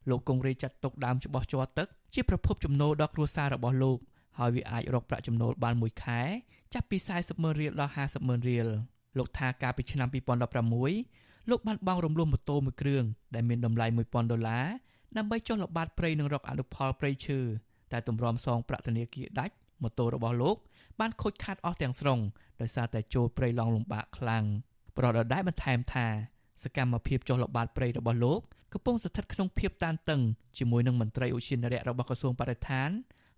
លោកគង្រីចាត់ទុកដើមច្បាស់ជាប់ទឹកជាប្រភពចំណូលដល់គ្រួសាររបស់លោកហើយវាអាចរកប្រាក់ចំណូលបានមួយខែចាប់ពី40ម៉ឺនរៀលដល់50ម៉ឺនរៀលលោកថាកាលពីឆ្នាំ2016លោកបានបង់រំលោះម៉ូតូមួយគ្រឿងដែលមានតម្លៃ1000ដុល្លារដើម្បីចុះល្បាតព្រៃនិងរកអនុផលព្រៃឈើ តែទម្រាំសងប្រាក់ធនាគារដាច់ម៉ូតូរបស់លោក បានខូចខាតអស់ទាំងស្រុងដោយសារតែចូលព្រៃឡង់លំបាកខ្លាំងប្រដដែលបន្ថែមថាសកម្មភាពចុះល្បាតព្រៃរបស់លោកកំពុងស្ថិតក្នុងភាពតានតឹងជាមួយនឹងមន្ត្រីឧទ្យានុរក្សរបស់ក្រសួងបរិស្ថាន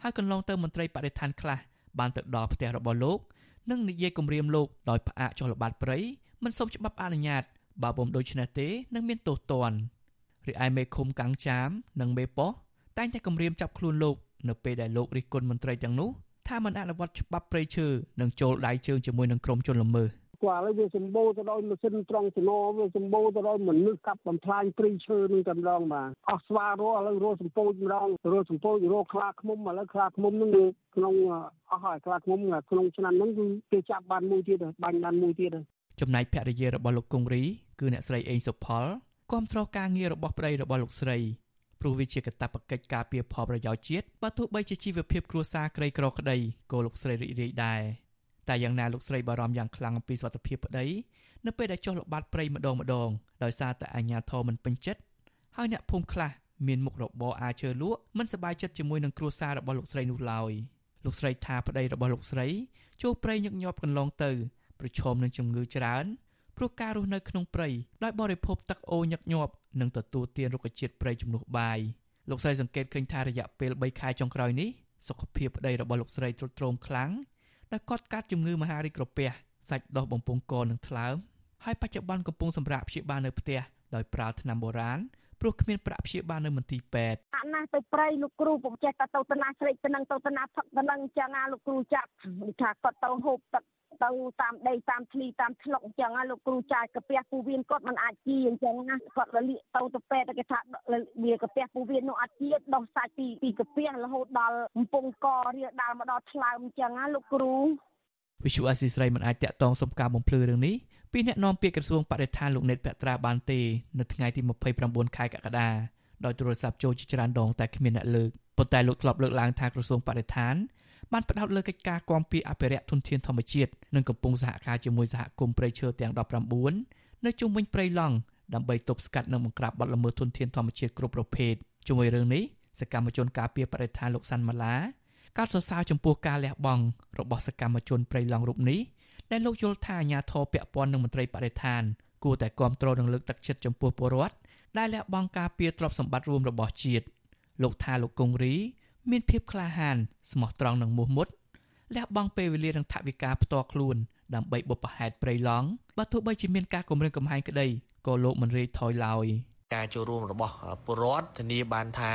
ហើយកន្លងទៅមន្ត្រីបរិស្ថានខ្លះបានទៅដល់ផ្ទះរបស់លោកនិងនិយាយគំរាមលោកដោយផ្អាកចុះល្បាតព្រៃមិនសូមច្បាប់អនុញ្ញាតបើពុំដូច្នេះទេនឹងមានទោសទណ្ឌរីឯមេឃុំកាំងចាមនិងមេប៉ោះតែងតែគំរាមចាប់ខ្លួនលោក នៅពេលដែលលោករិះគន់មន្ត្រីទាំងនោះថាមិនអនុវត្តច្បាប់ព្រៃឈើនិងចូលដៃជើងជាមួយនឹងក្រុមជនល្មើសគាត់ឥឡូវវាសម្បូរទៅដោយម៉ាស៊ីនត្រង់ចំណវាសម្បូរទៅដោយមនុស្សកាប់បំផ្លាញព្រៃឈើនឹងតែម្ដងបាទអស់ស្វារស់ឥឡូវរស់សម្ពោចម្ដងរស់សម្ពោចរស់ខ្លាឃ្មុំឥឡូវខ្លាឃ្មុំនឹងក្នុងអស់ហើយខ្លាឃ្មុំក្នុងឆ្នាំហ្នឹងគឺគេចាប់បានមួយទៀតបាញ់បានមួយទៀតចំណែកភរិយារបស់លោកគង្រីគឺអ្នកស្រីអេងសុផលគាំទ្រការងាររបស់ប្តីរបស់លោកស្រី ព្រោះវាជាកាតព្វកិច្ចការពារផលប្រយោជន៍ជាតិបើទោះបីជាជីវភាពគ្រួសារក្រីក្រក្តីក៏លោកស្រីរីករាយដែរតែយ៉ាងណាលោកស្រីបារម្ភយ៉ាងខ្លាំងអំពីសុខភាពប្តីនៅពេលដែលចុះល្បាតព្រៃម្ដងម្ដងដោយសារតែអាជ្ញាធរមិនពេញចិត្តហើយអ្នកភូមិខ្លះមានមុខរបរអាចើលក់មិនសប្បាយចិត្តជាមួយនឹងគ្រួសាររបស់លោកស្រីនោះឡើយលោកស្រីថាប្តីរបស់លោកស្រីចូលព្រៃញឹកញាប់កន្លងទៅប្រឈមនឹងជំងឺច្រើនព្រោះការរស់នៅក្នុងព្រៃដោយបរិភោគទឹកអូរញឹកញាប់ និងទទួលទានរុក្ខជាតិព្រៃជំនួសបាយលោកស្រីសង្កេតឃើញថារយៈពេល3ខែចុងក្រោយនេះសុខភាពប្តីរបស់លោកស្រីទ្រុឌទ្រោមខ្លាំងដោយគាត់កាត់ជំងឺមហារីកក្រពះសាច់ដុះបំពង់កនិងថ្លើមហើយបច្ចុប្បន្នកំពុងសម្រាកព្យាបាលនៅផ្ទះដោយប្រើថ្នាំបុរាណព្រោះគ្មានប្រាក់ព្យាបាលនៅមន្ទីរពេទ្យអាណាស់ទៅព្រៃលោកគ្រូពុំចេះតែទៅទៅណាស្រេកទៅនឹងទៅទៅណាផឹកទៅនឹងចឹងណាលោកគ្រូចាប់ថាគាត់ទៅហូបទឹក ទៅតាមដីតាមឆ្លីតាមឆ្លុកអញ្ចឹងណាលោកគ្រូចាយកាពះពូវៀនគាត់មិនអាចជីអញ្ចឹងណាគាត់រលាកទៅទៅពេទ្យគេថាវាកាពះពូវៀននោះអត់ជីដោះសាច់ពីពីកាពះរហូតដល់កំពង់ករៀលដាល់មកដល់ថ្លើមអញ្ចឹងណាលោកគ្រូវិសុអាស៊ីស្រីមិនអាចតាក់ទងសុំការបំភ្លឺរឿងនេះពីអ្នកនាំពាក្យក្រសួងបរិស្ថានលោកណេតភត្រាបានទេនៅថ្ងៃទី29ខែកក្កដាដោយទូរស័ព្ទចូលជាច្រើនដងតែគ្មានអ្នកលើកប៉ុន្តែលោកធ្លាប់លើកឡើងថាក្រសួងបរិស្ថាន បានផ្ដោតលើកិច្ចការគាំពៀអភិរក្សធនធានធម្មជាតិនិងកំពុងសហការជាមួយសហគមន៍ព្រៃឈើទាំង19នៅជុំវិញព្រៃឡង់ដើម្បីទប់ស្កាត់និងបង្ក្រាបបទល្មើសធនធានធម្មជាតិគ្រប់ប្រភេទជាមួយរឿងនេះសកម្មជនការពារបរិស្ថានលោកសាន់ម៉ាឡាកោតសរសើរចំពោះការលះបង់របស់សកម្មជនព្រៃឡង់រូបនេះដែលលោកយល់ថាអាញាធរពាក់ព័ន្ធនឹងមន្ត្រីបរិស្ថានគួរតែគ្រប់គ្រងនិងលើកទឹកចិត្តចំពោះពលរដ្ឋដែលលះបង់ការពារទ្រព្យសម្បត្តិរួមរបស់ជាតិលោកថាលោកគង្រី មានភាពក្លាហានស្មោះត្រង់និងមោះមុតលះបង់ពេលវេលានិងថវិកាផ្ទាល់ខ្លួនដើម្បីបុព្វហេតុព្រៃឡង់បើទោះបីជាមានការគម្រាមកំហែងក្តីក៏លោកមិនរាយថយឡើយការចូលរួមរបស់ពលរដ្ឋធានាបានថា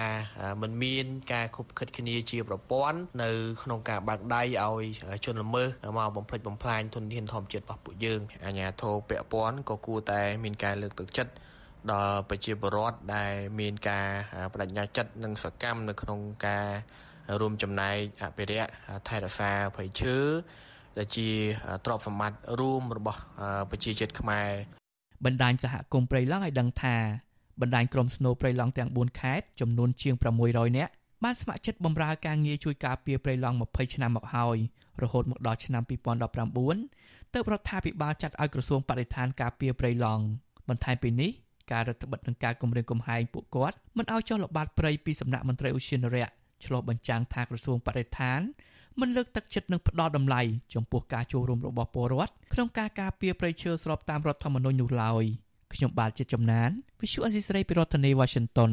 มันមាន ការខុបខិតគ្នាជាប្រព័ន្ធនៅក្នុងការបាក់ដៃឲ្យជនល្មើសមកបំផ្លិចបំផ្លាញធនធានធម្មជាតិរបស់ពួកយើងអាជ្ញាធរពាក់ព័ន្ធក៏គួរតែមានការលើកទឹកចិត្ត ដល់ប្រជាពលរដ្ឋដែលមានការបដិញ្ញាចិត្តនិងសកម្មនៅក្នុងការរួមចំណែកអភិរក្សថែរក្សាព្រៃឈើដែលជាទ្រព្យសម្បត្តិរួមរបស់ប្រជាជាតិខ្មែរបណ្ដាញសហគមន៍ព្រៃឡង់ឲ្យដឹងថាបណ្ដាញក្រុមស្នូព្រៃឡង់ទាំង4ខេត្តចំនួនជាង600នាក់បានស្ម័គ្រចិត្តបម្រើការងារជួយការពារព្រៃឡង់20ឆ្នាំមកហើយរហូតមកដល់ឆ្នាំ2019ទើបរដ្ឋាភិបាលចាត់ឲ្យក្រសួងបរិស្ថានការពារព្រៃឡង់បន្ថែមពីនេះ ការរដ្ឋបិទនិងការគម្រាមកំហែងពួកគាត់មិនឲ្យចុះល្បាតព្រៃពីសំណាក់មន្ត្រីឧទ្យានុរក្សឆ្លុះបញ្ចាំងថាក្រសួងបរិស្ថានមិនលើកទឹកចិត្តនិងផ្ដល់តម្លៃចំពោះការចូលរួមរបស់ពលរដ្ឋក្នុងការការពារព្រៃឈើស្របតាមរដ្ឋធម្មនុញ្ញនោះឡើយខ្ញុំបាទជាចំណាន Visual Assisray ពីរដ្ឋធានី Washington